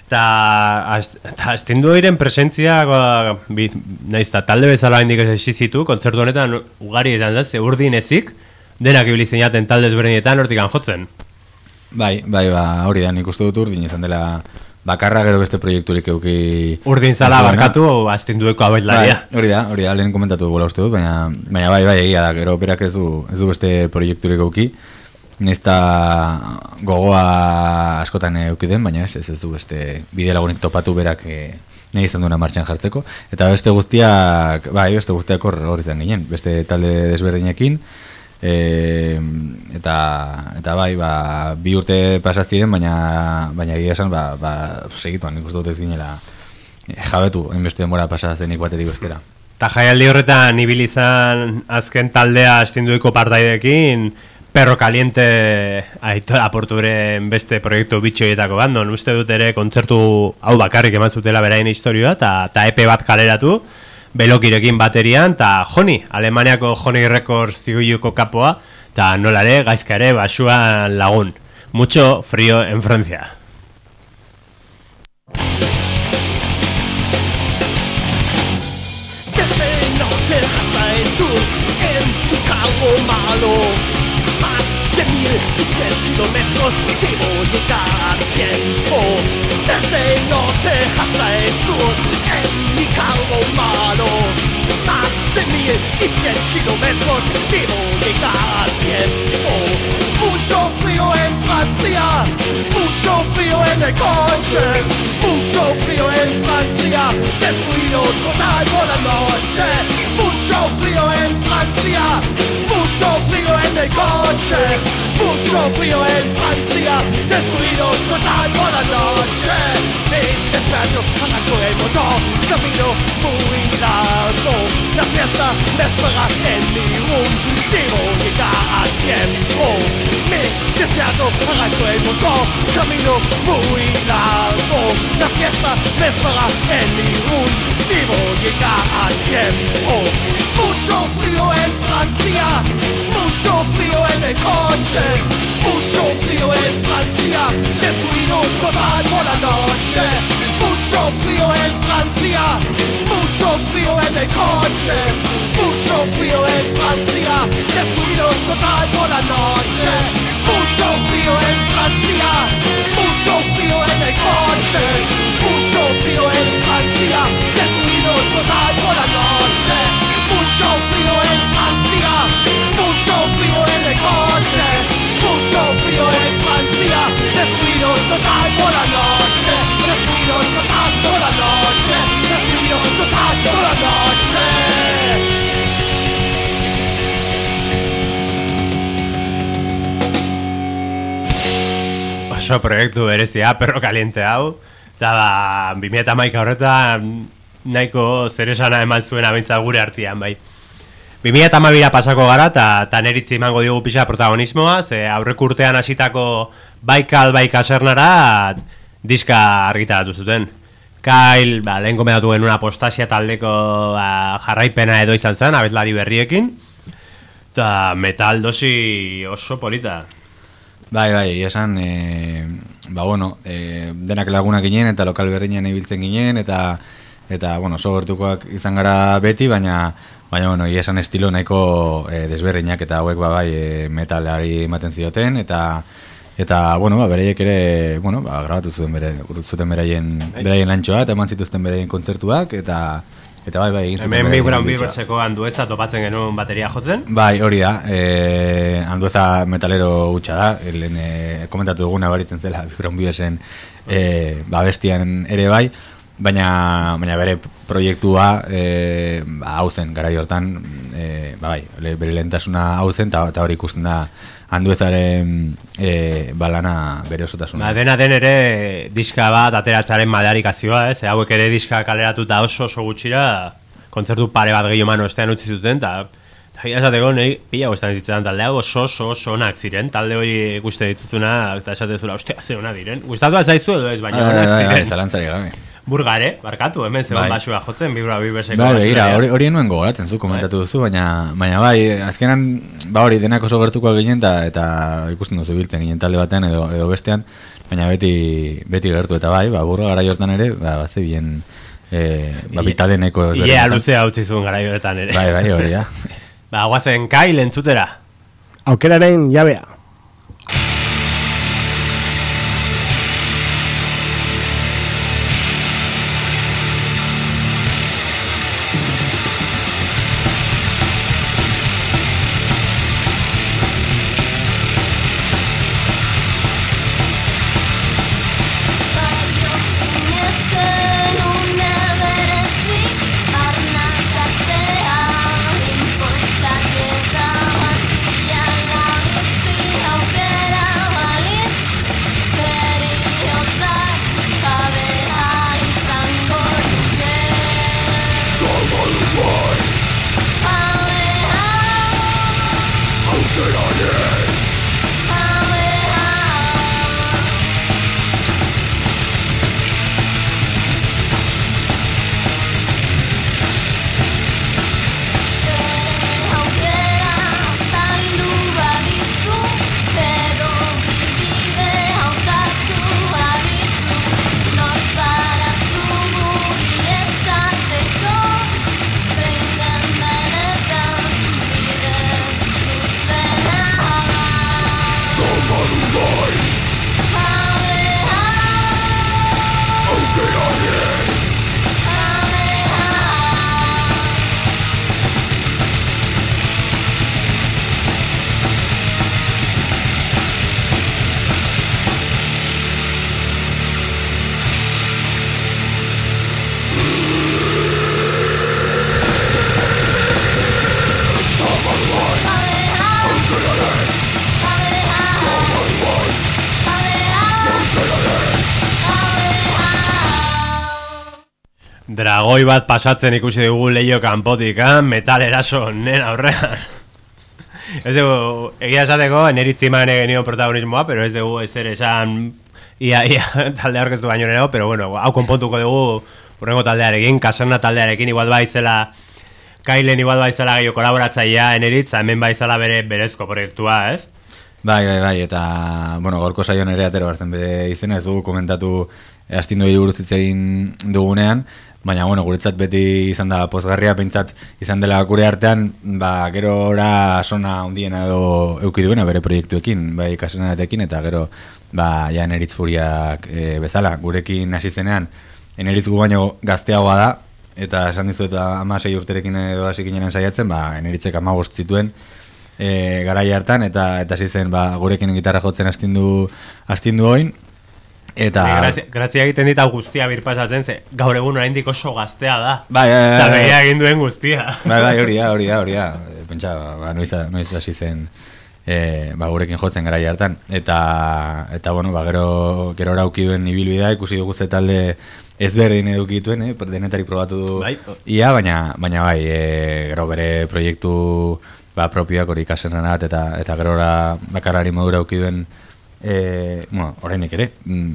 Eta az- eta astindu diren presentzia, bi, nahiz eta talde bezala hendik ez esizitu, kontzertu honetan ugari izan da, ze urdin ezik, denak ibili zeinaten talde ezberdinetan hortikan jotzen. Bai, bai, ba, hori da, nik uste dut urdin izan dela bakarra gero beste proiekturik euki... Urdin zala barkatu, astindueko abeslaria. Bai, hori da, hori da, lehen komentatu dugula uste dut, baina, baina bai, bai, egia da, gero berak ez du, ez du beste proiekturik euki. Nesta gogoa askotan euki den, baina ez, ez, ez du beste bide lagunik topatu berak e, nahi izan duena martxan jartzeko. Eta beste guztiak, bai, beste guztiak hor hor izan ginen, beste talde desberdinekin, e, eta, eta bai, ba, bi urte pasa baina, baina egia esan, ba, ba, segituan, nik uste dut ez ginela jabetu, enbeste denbora pasa zenik batetik bestera. Eta jaialdi horretan ibil izan azken taldea estinduiko partaidekin Perro Caliente aitor aporturen beste proiektu bitxoietako bat, non uste dut ere kontzertu hau bakarrik eman zutela beraien historioa, eta ta EP bat kaleratu, belokirekin baterian, eta Joni, Alemaniako Joni Records ziguiuko kapoa, eta nola ere, gaizka ere, basuan lagun. Mucho frío en Francia. Desde norte hasta el sur, en mi carro malo. Más de mil y cien kilómetros debo llegar a tiempo. Desde el hasta el sur, mi carro malo. Más mil y cien kilómetros debo llegar a. Mucho frío en Francia, mucho frío en el coche, mucho frío en Francia, destruido total por la noche. Mucho frío en Francia, mucho frío en el coche, mucho frío en Francia, destruido total por la noche. Me desperto, arranco el motor, camino muy largo. La fiesta me espera en mi room, llegar a tiempo. Me despierto, arranco el motor, camino muy largo. La fiesta me espera en mi room, llegar a tiempo. Mucho frío en Francia, mucho frío en el coche, mucho frío en Francia, destruido total por la noche. Mucho frío en Francia, mucho frío en el coche, mucho frío en Francia, destruido total por la noche. Mucho frío en Francia, mucho frío en el coche, mucho frío en Francia, destruido total por la noche. Por la noche, total por la noche, total por la noche. oso proiektu berezia, perro kaliente hau, eta ba, 2008 horretan nahiko zeresana eman zuen abintza gure artean, bai. 2008 pasako gara, eta ta neritzi emango diogu pixa protagonismoa, ze aurrek urtean hasitako baikal baikasernara diska argitaratu zuten. Kail, ba, lehen komendatu genuen apostasia taldeko ba, jarraipena edo izan zen, abetlari berriekin, eta metal dosi oso polita. Bai, bai, esan, e, ba, bueno, e, denak lagunak ginen eta lokal berdinen ibiltzen ginen, eta, eta bueno, oso gertukoak izan gara beti, baina, baina, bueno, esan estilo nahiko e, desberdinak eta hauek, ba, bai, e, metalari ematen zioten, eta, eta, bueno, ba, bereiek ere, bueno, ba, grabatu zuten bere, zuten beraien, beraien lantxoa, eta eman zituzten beraien kontzertuak, eta, eta bai, bai, egin zuten Hemen Big Brown handueza topatzen genuen bateria jotzen. Bai, hori da. E, handueza metalero hutsa da. Lehen e, komentatu duguna baritzen zela Bikron Beaversen e, ba, bestian ere bai. Baina, baina bere proiektua e, ba, hau zen, gara hortan, e, ba, bai, bere lehentasuna hau zen, eta hori ikusten da handuezaren e, balana bere osotasuna. Ba, dena den ere diska bat ateratzaren madarikazioa, ez? Hauek ere diska kaleratuta oso oso gutxira kontzertu pare bat gehiago mano estean utzi zuten, eta eta esateko nahi pila guztan ditzetan talde hau oso oso oso onak ziren, talde hori ikuste dituzuna, eta esatezula, ostia, ze onak diren. Gustatu zaizu edo ez, baina Bai, bai, onak bai, bai, ziren. zalantzari gabe. Burgare, barkatu, hemen zegoen Bai. basua jotzen, bibra bibeseko Bai, begira, hori, hori nuen gogoratzen zu, komentatu duzu, baina, baina bai, azkenan, ba hori, denak oso gertukoak ginen, eta, eta ikusten duzu biltzen ginen talde batean edo, edo bestean, baina beti, beti gertu, eta bai, ba, burra gara jortan ere, ba, batze bien, e, ba, bitalde neko Ilea luzea utzi zuen garaioetan ere. Bai, bai, hori da. ba, guazen kai lentzutera. Aukeraren jabea. Pasatzen ikusi dugu leio kanpotik, ah? metal eraso nen aurrean. ez dugu, egia esateko, neritzi mane genio protagonismoa, pero ez dugu ezer esan ia, ia talde aurkeztu baino nero, pero bueno, hau konpontuko dugu urrengo taldearekin, kaserna taldearekin, igual baizela Kailen igual baizela gehiago kolaboratzaia eneritza, hemen baizela bere berezko proiektua, ez? Bai, bai, bai, eta, bueno, gaurko saioan ere atero hartzen bere izena, ez dugu komentatu astindu buruz hitz egin dugunean, baina, bueno, guretzat beti izan da pozgarria, pentsat izan dela gure artean, ba, gero ora sona hundiena edo euki duena bere proiektuekin, bai, kasenaretekin, eta gero, ba, ja, eneritz furiak e, bezala, gurekin hasi zenean, eneritz gu baino gazteagoa da, eta esan dizu eta amasei urterekin edo hasi ginen saiatzen, ba, eneritzek amagost zituen, e, garai hartan eta eta hasi zen ba gurekin gitarra jotzen astindu astindu oin eta Bai, Grazia, grazia egiten dit guztia birpasatzen, ze gaur egun oraindik oso gaztea da. bai bai Eta bai, behia egin duen guztia. bai, bai, hori da, hori da, hori da. E, Pentsa, ba, noiz, noiz hasi zen e, ba, gurekin jotzen garai hartan. Eta, eta bueno, ba, gero, gero rauki duen ibilbidea, ikusi dugu ze talde ezberdin edukituen, eh? denetari probatu du Bai. ia, baina, baina bai, e, gero bere proiektu ba, propioak hori ikasenanat eta, eta gero bakarari modura auki duen e, bueno, orainik ere,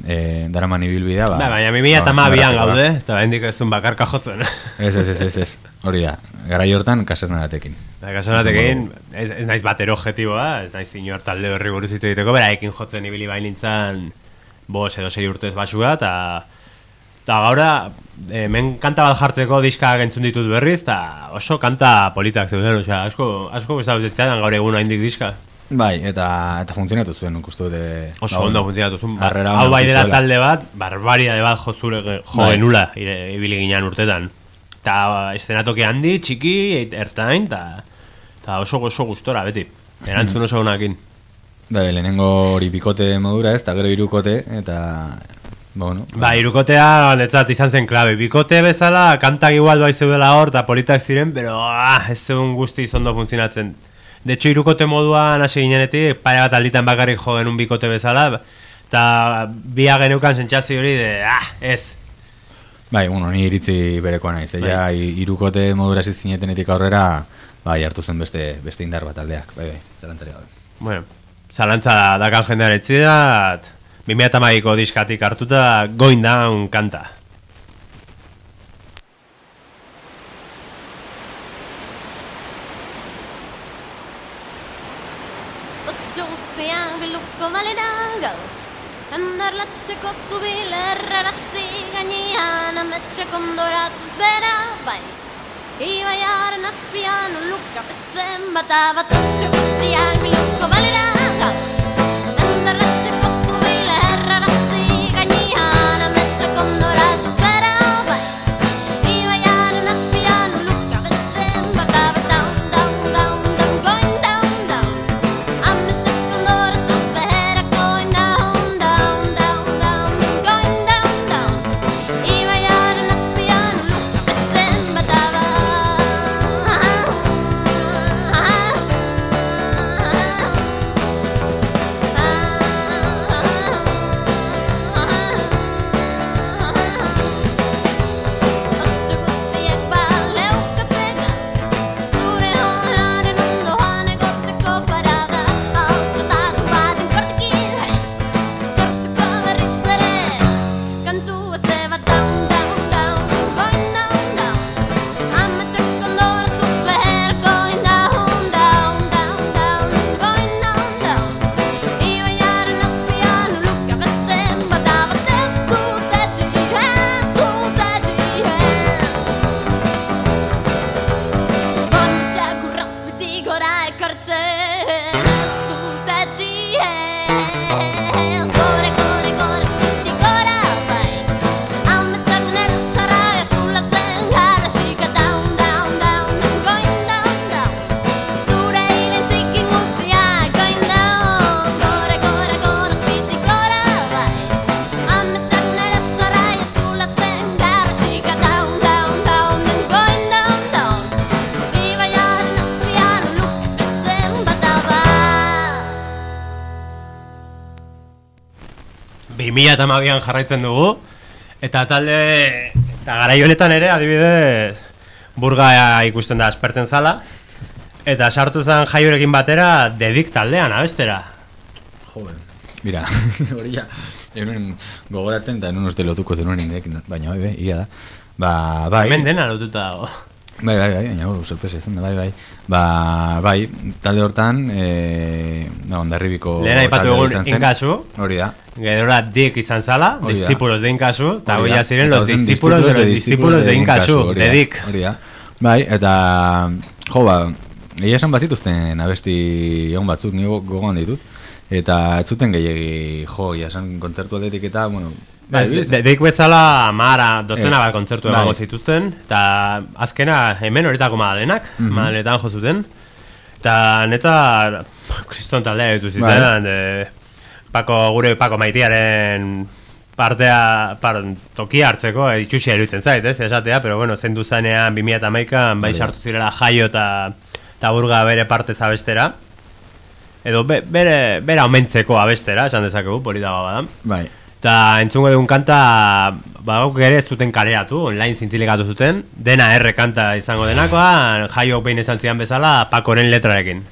e, daraman ibilbidea, ba, Ba, baina mi mila eta ba, bian garatzeko, gaude, eta hendik ez duen bakarka jotzen. Ez, ez, ez, ez, ez, hori da, gara hortan kasernaratekin. Eta kasonatekin, ez, ez naiz batero objetiboa, ez naiz inor talde horri buruz hitz egiteko, beraekin jotzen ibili bainintzan bos edo sei urtez basua, eta eta gaura, hemen kanta bat jartzeko diska entzun ditut berriz, eta oso kanta politak zeuden, osea, asko, asko gustatu ziztean gaur egun haindik diska. Bai, eta eta funtzionatu zuen, nik uste dute... Oso ondo funtzionatu zuen, ba, hau bai dela talde bat, barbaria de bat jo zure, jo Bai. ire- ibili ginean urtetan. Eta eszenatoki handi, txiki, ertain, eta eta oso oso gustora, beti. Erantzun oso honakin. Bai, lehenengo hori bikote modura ez, eta gero irukote, eta... Ba, bueno, Ba, irukotea netzat izan zen klabe. Bikote bezala, kantak igual bai zeudela hor, eta politak ziren, pero ah, ez zeun guzti zondo funtzionatzen. De hecho, irukote moduan hasi ginenetik, pare bat alditan bakarrik jo genuen bikote bezala, eta bia geneukan sentsazio hori de, ah, ez. Bai, bueno, ni iritzi berekoa naiz. Bai. Ja, irukote modura hasi zinetenetik aurrera, bai, hartu zen beste, beste indar bat aldeak, bai, bai, zarantari gabe. Bueno, zalantza dakan jendean etzidat, 2008ko diskatik hartuta Going Down kanta. Endarlatxeko zubil errarazi gainean Ametxe kondoratuz bera bai Ibaiaren azpian uluka bezen bata bat Otxo guztiak biluko balera 2000 eta mabian jarraitzen dugu, eta talde, eta garai honetan ere, adibidez, burga ikusten da aspertzen zala, eta sartu zen jaiorekin batera, dedik taldean, abestera. Joven. Mira, hori ja, enun gogoratzen eta enun uste lotuko zenuen indek, baina bai, bai, ia da. Ba, bai. Hemen dena lotuta dago. Bai, bai, bai, baina hori sorpresa izan da, bai, bai. Ba, bai, talde hortan, e, da, ondarribiko... Lehen aipatu egun inkasu. Hori da. Gerora dik izan zala Hori da. Discípulos de inkasu Eta hoi da. ziren los discípulos de los discípulos de inkasu hori da, Dedik Hori da. Bai, eta, jo, ba, egia esan bat abesti egon batzuk, ni go- gogoan ditut. Eta ez zuten gehiagi, jo, egia esan kontzertu aldetik eta, bueno, Bai, de- Deik bezala mara dozena Eh, bat kontzertu bai. emango zituzten Eta azkena hemen horitako madalenak Mhm. Madaletan jo zuten Eta netza kriston taldea ditu Bai. Pako, gure Pako maitiaren partea par, tokia hartzeko eh, itxusia iruditzen zait, ez, esatea, pero bueno, zendu zanean 2008an bai da. sartu zirela jaio eta eta burga bere parte abestera edo be, bere, bera omentzeko abestera, esan dezakegu, polita bada. Bai. Eta entzungo dugun kanta, bagauk ere zuten kaleratu, online zintzilikatu zuten, dena R kanta izango denakoa, jaio behin esan zidan bezala, pakoren letrarekin.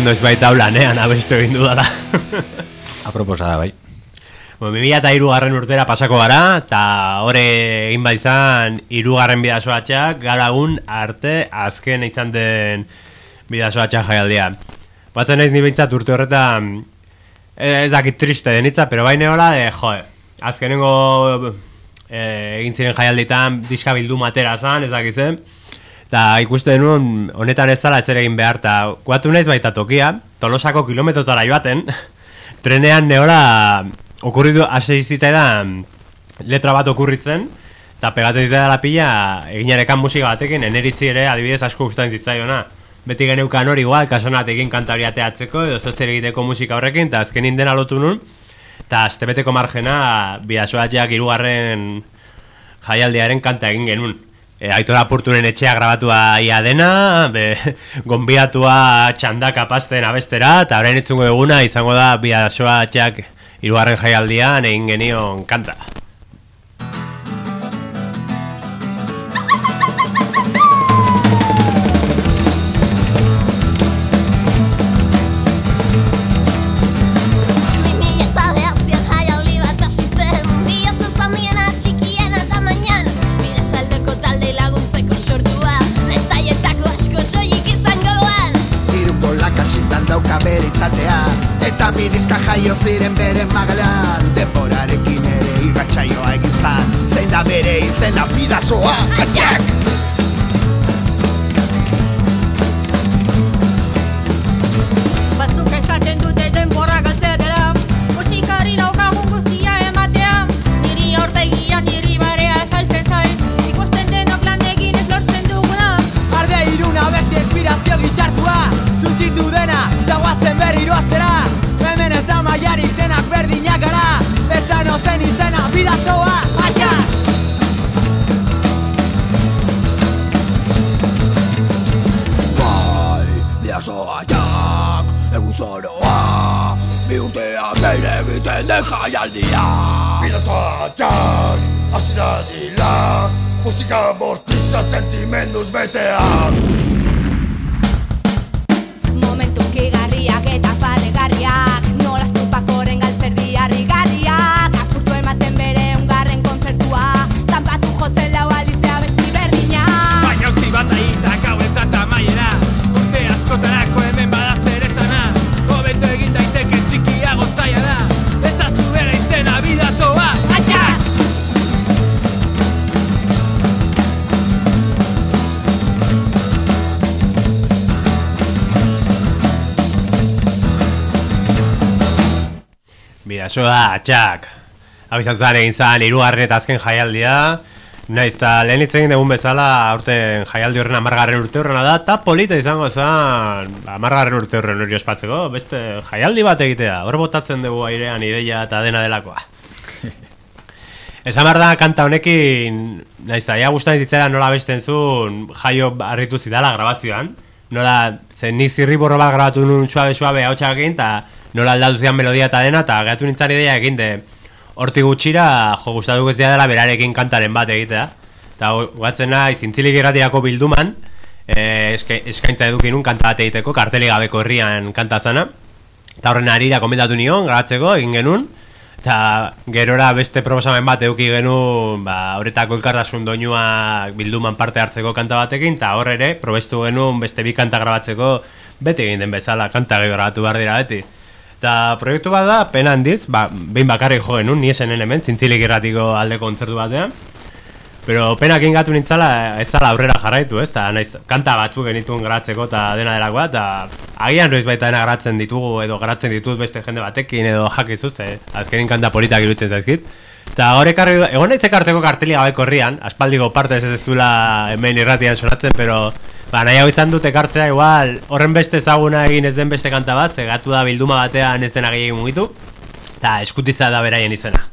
Izuen doiz baita lanean abestu egin dudala Aproposa da, bai. Bueno, 2003 garren urtera pasako gara, eta hore egin baizan irugarren bidasoatxak, gara egun arte azken izan den bidasoatxak jaialdia. Batzen naiz ni behintzat urte horretan, eh, ez dakit triste denitza, pero baina hola, de, jo, azkenengo eh, egin ziren jaialditan diska bildu matera zan, ez dakit zen, eta ikuste denun honetan ez dela ezer egin behar, eta guatu naiz baita tokia, tolosako kilometrotara joaten, trenean neora okurritu hasi zitzaidan letra bat okurritzen eta pegatzen zitzaidan la pila eginarekan musika batekin eneritzi ere adibidez asko gustatzen zitzaiona. Beti geneukan hori igual kasonatekin kantari ateatzeko edo zer egiteko musika horrekin eta azkenin dena lotu nun. Eta astebeteko margena bidasoatxeak hirugarren jaialdiaren kanta egin genuen e, Aitor Apurturen etxea grabatua ia dena, be, gonbiatua txandaka pasten abestera, eta orain itzungo eguna izango da bidasoa txak irugarren jaialdian egin genion kanta. Bi urtean behin egiten den jaialdia Bidazoak, hasi dila Musika bortitza sentimenduz betean Bidasoa, txak. Hau izan zaren egin zan, irugarren eta azken jaialdia. Naiz, eta lehen egin dugun bezala, aurten jaialdi horren amargarren urte horrena da, eta polita izango zen amargarren urte horren hori ospatzeko, beste jaialdi bat egitea, hor botatzen dugu airean ideia eta dena delakoa. Esan behar da, kanta honekin, naiz, eta ja gustan ditzera nola besten zuen jaio harritu zidala grabazioan, nola, zen ni zirri borro bat grabatu nun suabe suabe hau txakekin, eta nola aldatu zian melodia eta dena, eta gehatu nintzen ideia egin de, hortik gutxira, jo, gustatu ez dela berarekin kantaren bat egitea. Eta guatzen nahi, zintzilik irratirako bilduman, e, eska, eskaintza edukinun kanta bat egiteko, karteli gabeko herrian kanta zana. Eta horren harira komendatu nion, grabatzeko, egin genuen. Eta gerora beste proposamen bat eduki genuen, ba, horretako elkartasun doinua bilduman parte hartzeko kanta batekin, eta hor ere, probestu genuen beste bi kanta grabatzeko, beti egin den bezala, kanta gehiago grabatu behar dira beti. Eta proiektu bat da, pena handiz, ba, behin bakarrik jo genuen, ni esen hemen, zintzilik irratiko alde kontzertu batean. Pero penak ingatu nintzala, ez zala aurrera jarraitu, ez? Ta, naiz, kanta batzuk genituen garatzeko eta dena delakoa, eta agian noiz baita dena garatzen ditugu, edo garatzen ditut beste jende batekin, edo jakizuz, eh? azkenin kanta politak irutzen zaizkit. Eta gaur ekarri, egon nahi zekartzeko karteli gabeko herrian, aspaldiko parte ez ez zula hemen irratian sonatzen, pero ba, nahi hau izan dut ekartzea, igual, horren beste ezaguna egin ez den beste kanta bat, zegatu da bilduma batean ez dena gehiagin mugitu, eta eskutitza da beraien izena.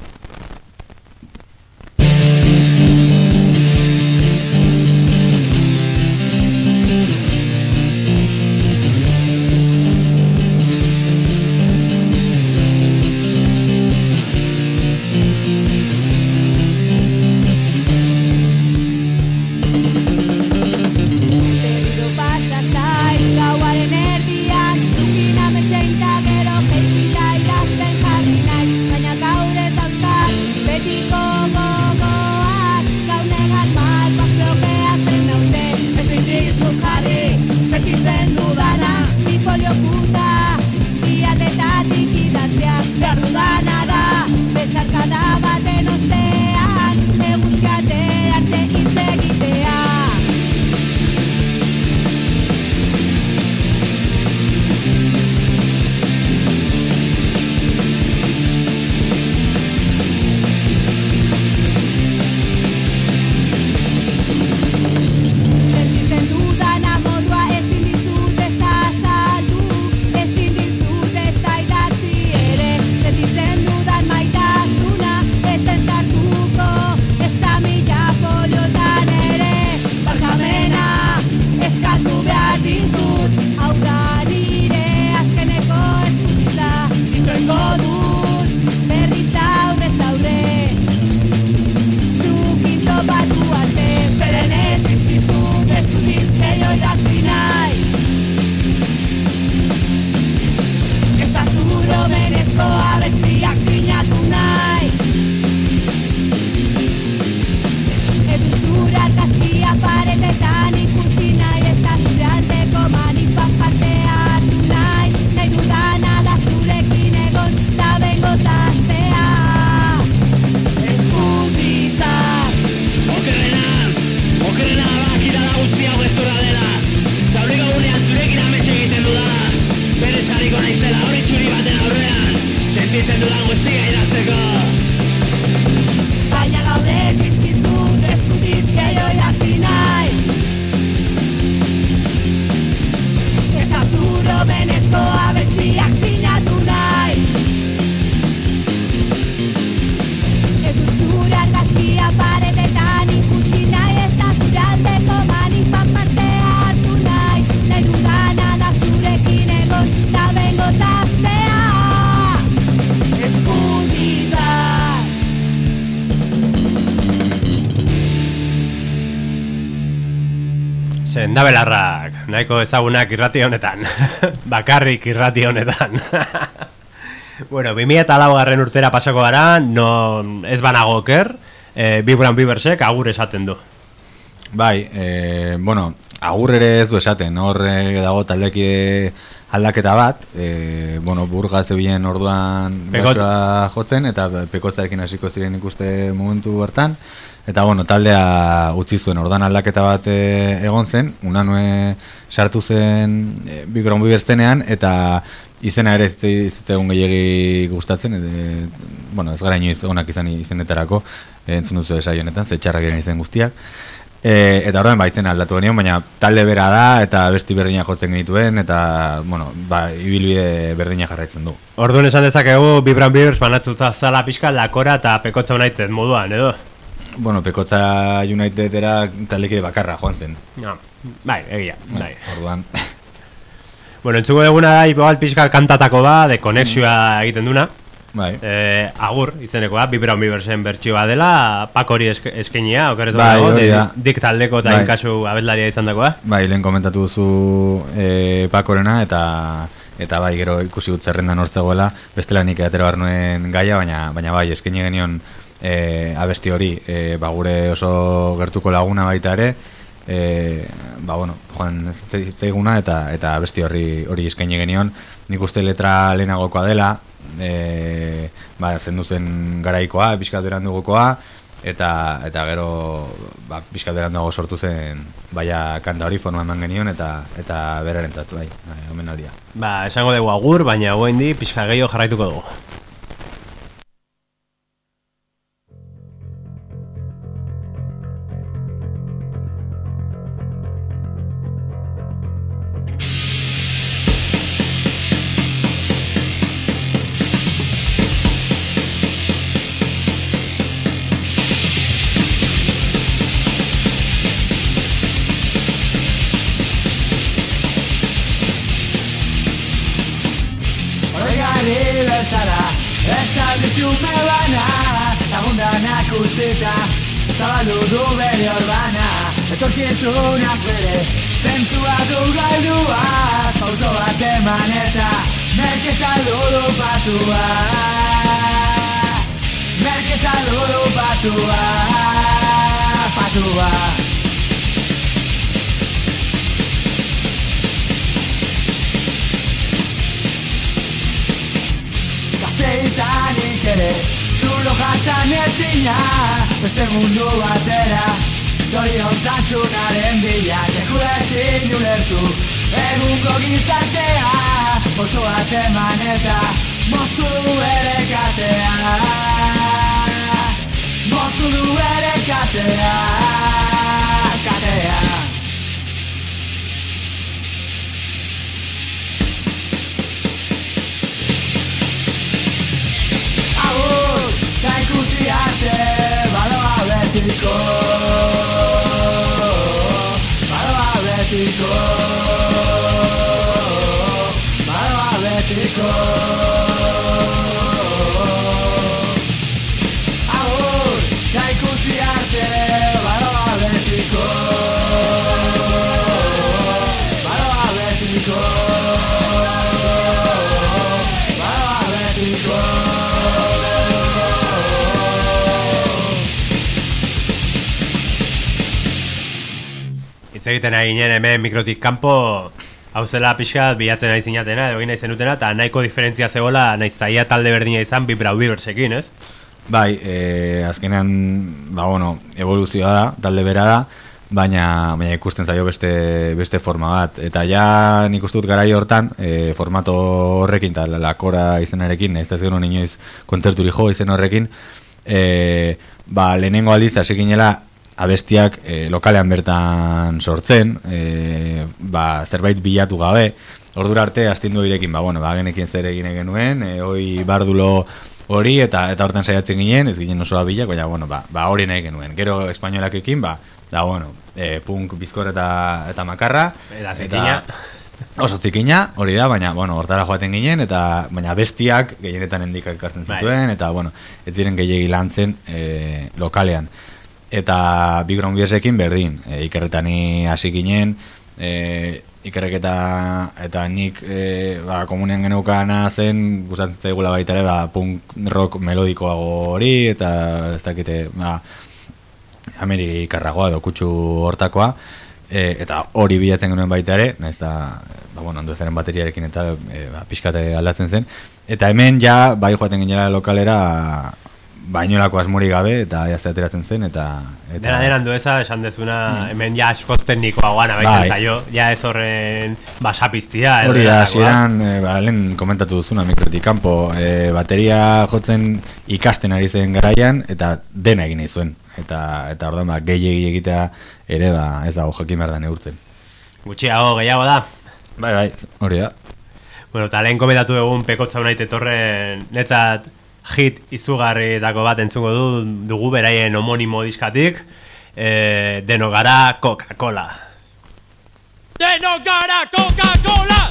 Sendabelarrak, nahiko ezagunak irrati honetan. Bakarrik irrati honetan. bueno, 2008 garren urtera pasako gara, no, ez banago oker, eh, Vibran Bibersek agur esaten du. Bai, e, bueno, agur ere ez du esaten, hor eh, dago taldeki aldaketa bat, e, bueno, burga zebien orduan Pekot- basoa jotzen, eta pekotzarekin hasiko ziren ikuste momentu bertan, eta bueno, taldea utzi zuen orduan aldaketa bat e, egon zen, unanue sartu zen e, Bigron Biberstenean, eta izena ere ez zitzaigun gehiagi gustatzen, e, bueno, ez gara inoiz onak izan izenetarako, entzun duzu esai honetan, ze txarrak diren izen guztiak. E, eta horren baitzen aldatu genion, baina talde bera da eta besti berdina jotzen genituen eta, bueno, ba, ibilbide berdina jarraitzen du. Orduan esan dezakegu Vibran Beavers banatuta zala pixka lakora eta pekotza United moduan, edo? Bueno, Pekotza Unitedera taldeke bakarra joan zen. No. Bai, egia, bai. Orduan, Bueno, entzuko duguna da, igual pixka kantatako ba, de konexioa egiten duna. Bai. Eh, agur, izenekoa, Vibran Beaversen bertsioa dela, pakori eske, eskenia, okerez Bai, dago, hori de- dik taldeko eta Bai. inkasu abetlaria izan dagoa. Bai, lehen komentatu duzu e, Pakorena eta eta bai, gero ikusi dut zerrendan hortzegoela, bestela nik atera nuen gaia, baina baina bai, eskaini genion e, abesti hori, e, ba, gure oso gertuko laguna baita ere, e, ba, bueno, joan zaiguna eta eta abesti horri hori eskaini genion, nik uste letra lehenagokoa dela, e, ba, zendu zen garaikoa, pixkat berandugokoa, eta eta gero ba pizka beranduago sortu zen baia kanta hori forma eman genion eta eta berarentzat bai, bai omenaldia. Ba, esango dugu agur, baina guen di, pixka gehiago jarraituko dugu. Hitz egiten ari ginen hemen mikrotik kanpo hau zela pixka bilatzen ari zinatena, edo egin nahi zenutena, eta nahiko diferentzia zegoela, naiz zaia talde berdina izan, Vibra Weaversekin, ez? Bai, e, azkenean ba bueno, evoluzioa da, talde bera da, baina baina ikusten zaio beste beste forma bat eta ja nik uste dut garai hortan e, formato horrekin eta lakora izenarekin ez ez genuen inoiz kontzerturi jo izen horrekin e, ba lehenengo aldiz hasi ginela abestiak e, lokalean bertan sortzen e, ba, zerbait bilatu gabe ordura arte astindu irekin ba bueno ba genekin zer egin genuen e, hoi bardulo hori eta eta hortan saiatzen ginen ez ginen oso bilak baina bueno ba, ba hori nahi genuen gero espainolakekin ba da bueno e, punk bizkor eta eta makarra Eta zikina. oso zikina hori da baina bueno hortara joaten ginen eta baina bestiak gehienetan endika ekartzen Bai. zituen eta bueno ez ziren gehiegi lantzen e, lokalean eta Big Ground Beersekin berdin. E, ikerretani hasi ginen e, ikerreketa eta nik e, ba, komunean geneukana zen gustatzen zaigula baita ere ba, punk rock melodikoago hori eta ez dakite ba, Amerikarragoa edo kutsu hortakoa. E, eta hori bilatzen genuen baita ere naiz da ba, bueno, zaren bateriarekin eta e, ba, pixkate aldatzen zen. Eta hemen ja bai joaten ginela lokalera bainolako asmori gabe eta jazte ateratzen zen eta, eta Dena denan du eza, esan dezuna, hemen ja askoz teknikoa guana Bai. baitzen zaio, ja ez horren basapiztia. Hori da, hasieran e, ba, lehen komentatu duzuna mikrotik kanpo, e, bateria jotzen ikasten ari zen garaian eta dena egin nahi zuen. Eta eta orduan ba gehiegi egitea ere ba ez dago jakin behar da neurtzen. Gutxiago gehiago da. Bai, bai, hori da. Bueno, eta lehen komentatu egun pekotza unait etorren netzat hit izugarritako bat entzungo du, dugu beraien homonimo diskatik, e, deno gara Coca-Cola. Denok gara Coca-Cola!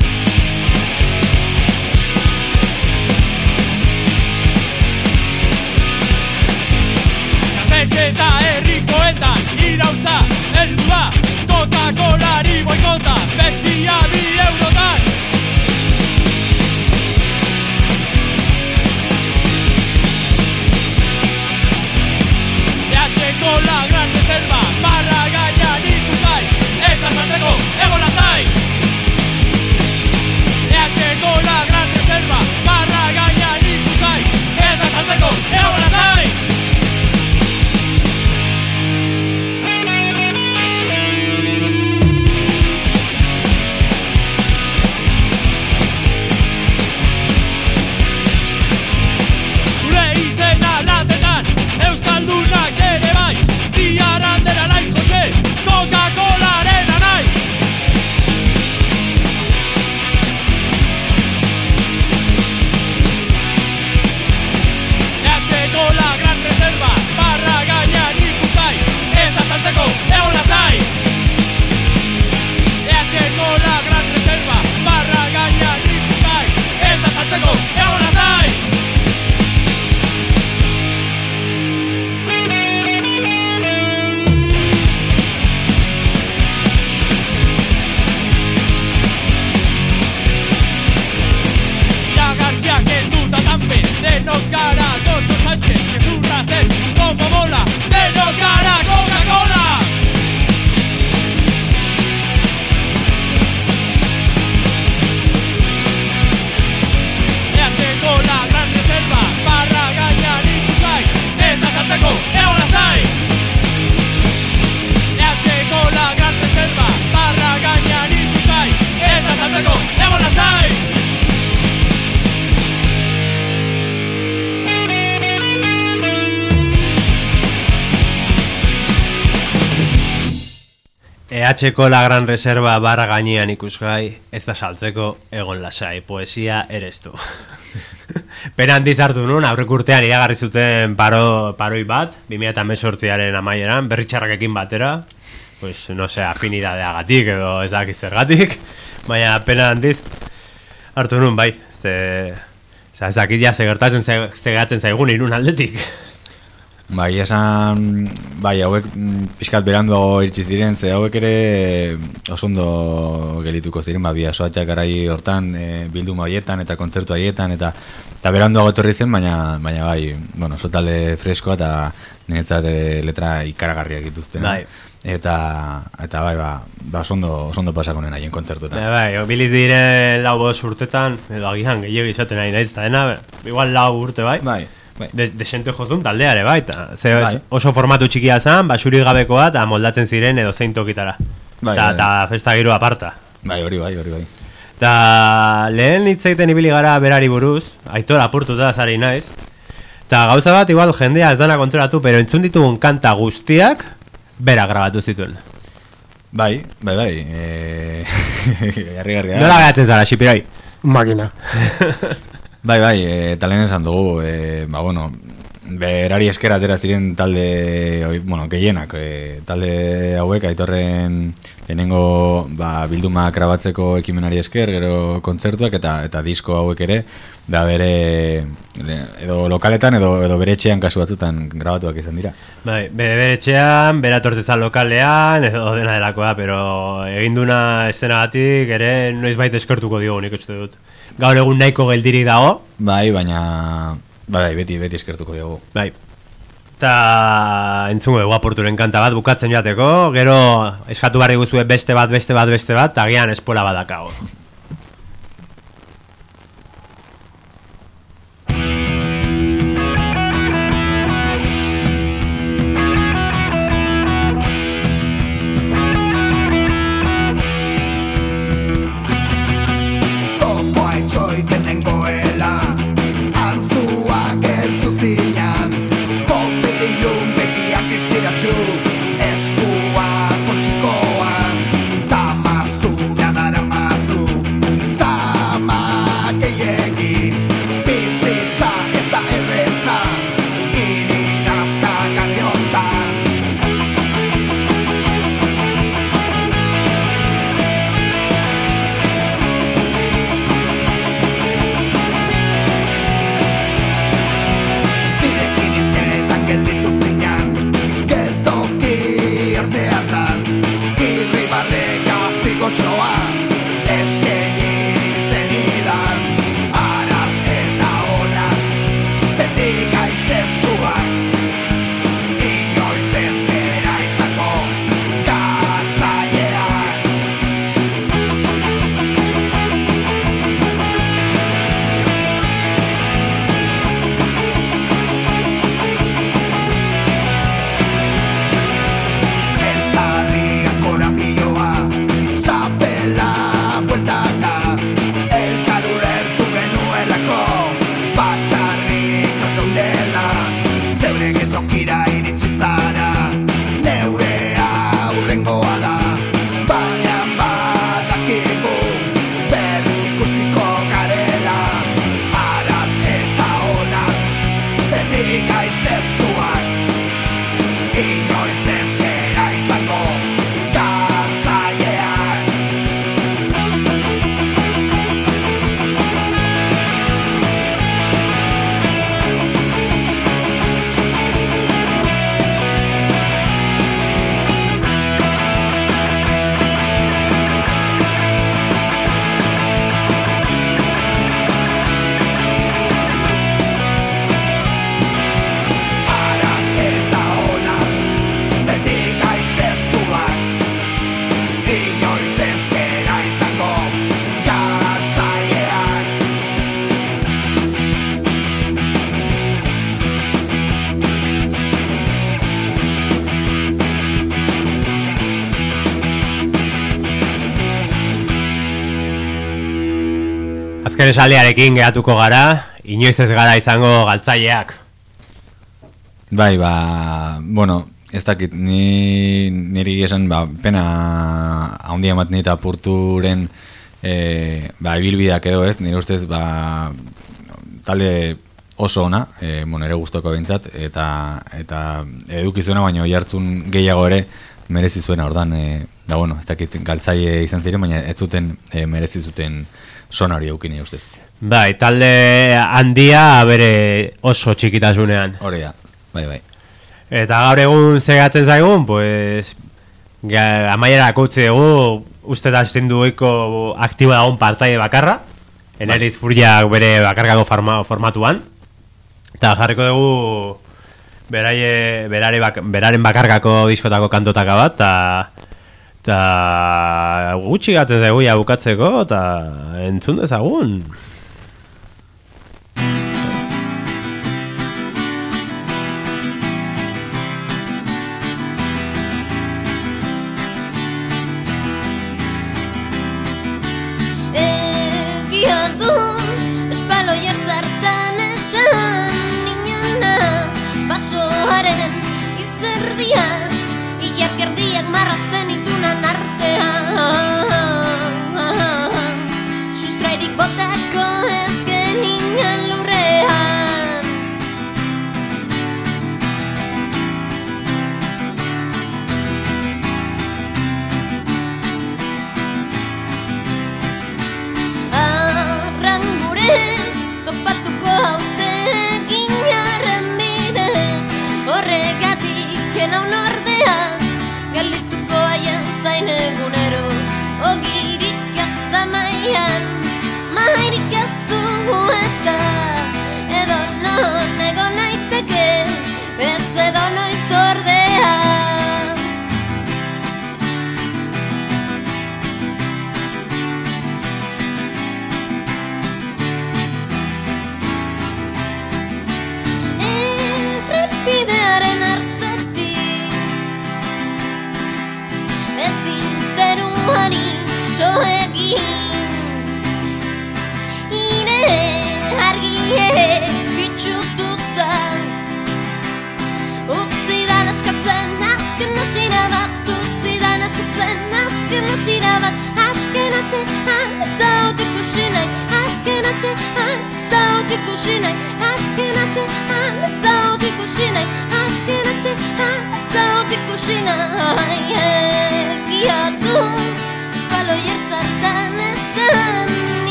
Gaztetxe eta herrikoetan irautza heldu da Coca-Colari boikota Betxia bi eurotan EHko zen EHko la gran reserva barra gainean ikusgai, ez da saltzeko egon lasai, poesia eres tu. Pena handiz hartu nun, aurrek urtean iragarri zuten paro, paroi bat, 2018aren amaieran, berritxarrakekin batera, pues, no sé, afinidadeagatik edo ez dakiz zergatik, baina pena handiz hartu nun, bai, ze, ze ez dakit ja, ze gertatzen ze, zegatzen zaigun irun aldetik. Bai, esan, bai, hauek mm, pixkat beranduago iritsi ziren, ze hauek ere oso ondo gelituko ziren, ba, biasoatxak garai hortan, e, bilduma horietan eta kontzertu horietan, eta eta beranduago etorri zen, baina, baina bai, bueno, oso talde freskoa eta niretzat e, letra ikaragarriak dituzten. Bai. Eta, eta bai, ba, ba oso ondo, oso ondo pasako nena haien kontzertuetan. Bai, bai, biliz dire lau bost urtetan, edo agian gehiago izaten nahi naiz, eta dena, igual lau urte bai. Bai, bai. De, desente jozun taldeare bai, eta ze Bai. oso formatu txikia zen, basuri gabekoa, eta moldatzen ziren edo zein tokitara. Bai, Ta, bai. ta festa giro aparta. Bai, hori bai, hori bai. Eta lehen hitz egiten ibili gara berari buruz, aitor apurtuta zari naiz. Eta gauza bat, igual jendea ez dana konturatu, pero entzun ditugun kanta guztiak, bera grabatu zituen. Bai, bai, bai. E... garri, garri, Nola geratzen zara, Xipirai? Makina. Bai, bai, e, eta lehen esan dugu, e, ba, bueno, berari esker atera ziren talde, oi, bueno, gehienak, e, talde hauek aitorren lehenengo ba, bilduma grabatzeko ekimenari esker, gero kontzertuak eta eta disko hauek ere, ba, bere, edo lokaletan edo, edo bere etxean kasu batzutan grabatuak izan dira. Bai, bere etxean, bera tortezan lokalean, edo dena delakoa, pero eginduna estenagatik ere noiz baita eskertuko diogu nik uste dut. Gaur egun nahiko geldirik dago, Bai, baina, bai, beti, beti eskertuko diogu. bai. Eta entzungo dugu apurturen kanta bat bukatzen joateko, gero eskatu barri guzue beste bat, beste bat, beste bat, eta agian espola badakago. Azken esaldiarekin geratuko gara, inoiz ez gara izango galtzaileak. Bai, ba, bueno, ez dakit, ni, niri esan, ba, pena handia ematen dit apurturen e, ba, ibilbideak edo ez, nire ustez, ba, talde oso ona, e, bueno, ere gustoko bintzat, eta, eta eduki zuena, baina jartzun gehiago ere merezi zuena, ordan, e, da, bueno, ez dakit galtzaile izan ziren, baina ez zuten e, merezi zuten sona hori eukin nire ustez. Bai, talde handia bere oso txikitasunean. Hori da, bai, bai. Eta gaur egun zegatzen zaigun, pues, ga- amaiera utzi dugu, uste da duiko aktibo dagoen partaide bakarra, eneriz furriak bere bakargako forma, formatuan, eta jarriko dugu beraie, berare bak, beraren bakargako diskotako kantotaka bat, eta eta gutxi gatzen zaigu ja bukatzeko, eta entzun dezagun.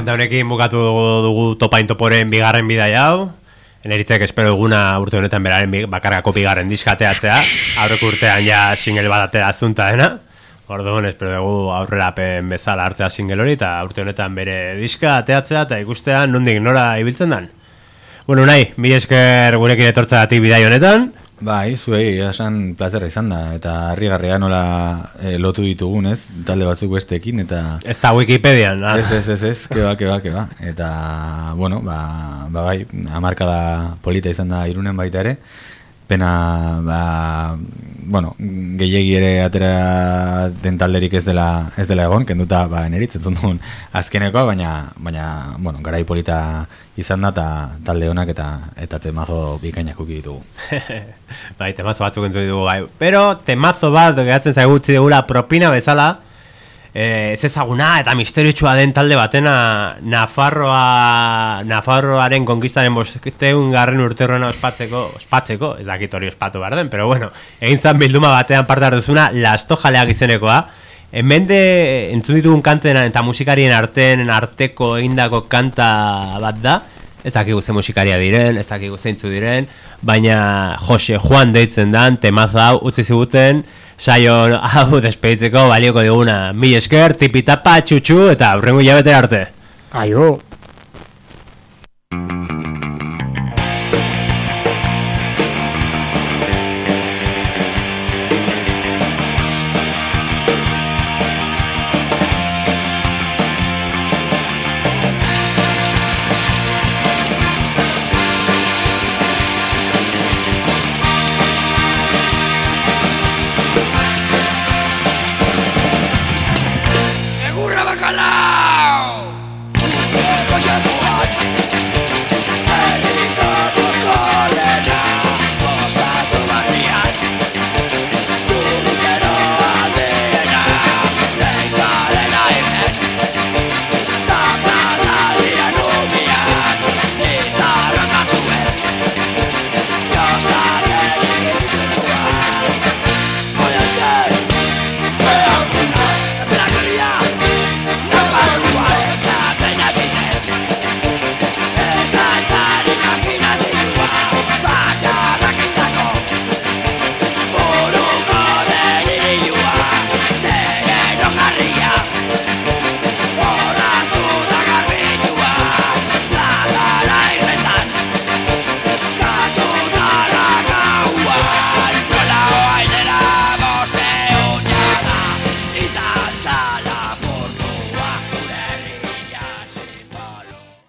Kanta honekin bukatu dugu, dugu topain toporen bigarren bidaia hau. Eneritzek espero duguna urte honetan beraren bakargako bigarren diskateatzea. Aurreko urtean ja single bat atera azunta dena. Orduan, espero dugu aurrerapen bezala hartzea single hori eta urte honetan bere diska ateatzea eta ikustea nondik nora ibiltzen dan. Bueno, nahi, mi esker gurekin etortzagatik bidai honetan. Bai, zuei, esan plazerra izan da, eta harrigarria nola eh, lotu ditugun, ez? Talde batzuk bestekin, eta... Ez da Wikipedian, ah. Ez, ez, ez, ez, keba, keba, keba. Eta, bueno, ba, ba bai, amarkada polita izan da irunen baita ere, pena, ba, bueno, gehiegi ere atera den talderik ez dela, ez dela egon, kenduta, ba, eneritz, entzun dugun azkenekoa, baina, baina, bueno, garai polita izan da, eta talde honak eta eta temazo bikainak uki ditugu. bai, temazo batzuk entzun ditugu bai. Pero temazo bat gehatzen zaigu utzi dugula propina bezala, eh, ez ezaguna eta misteriotsua den talde batena Nafarroa Nafarroaren konkistaren bosteun garren urterroena ospatzeko, ospatzeko, ez dakit hori ospatu behar den, pero bueno, egin zan bilduma batean parte hartuzuna, lasto jaleak izenekoa, Hemen de entzun ditugun kanten eta musikarien arteen arteko egindako kanta bat da, ez dakigu ze musikaria diren, ez dakigu zeintzu diren, baina Jose Juan deitzen dan, temaz hau utzi ziguten, saio hau despeditzeko balioko diguna. Mil esker, tipitapa, txutxu, eta aurrengo hilabete arte. Aio.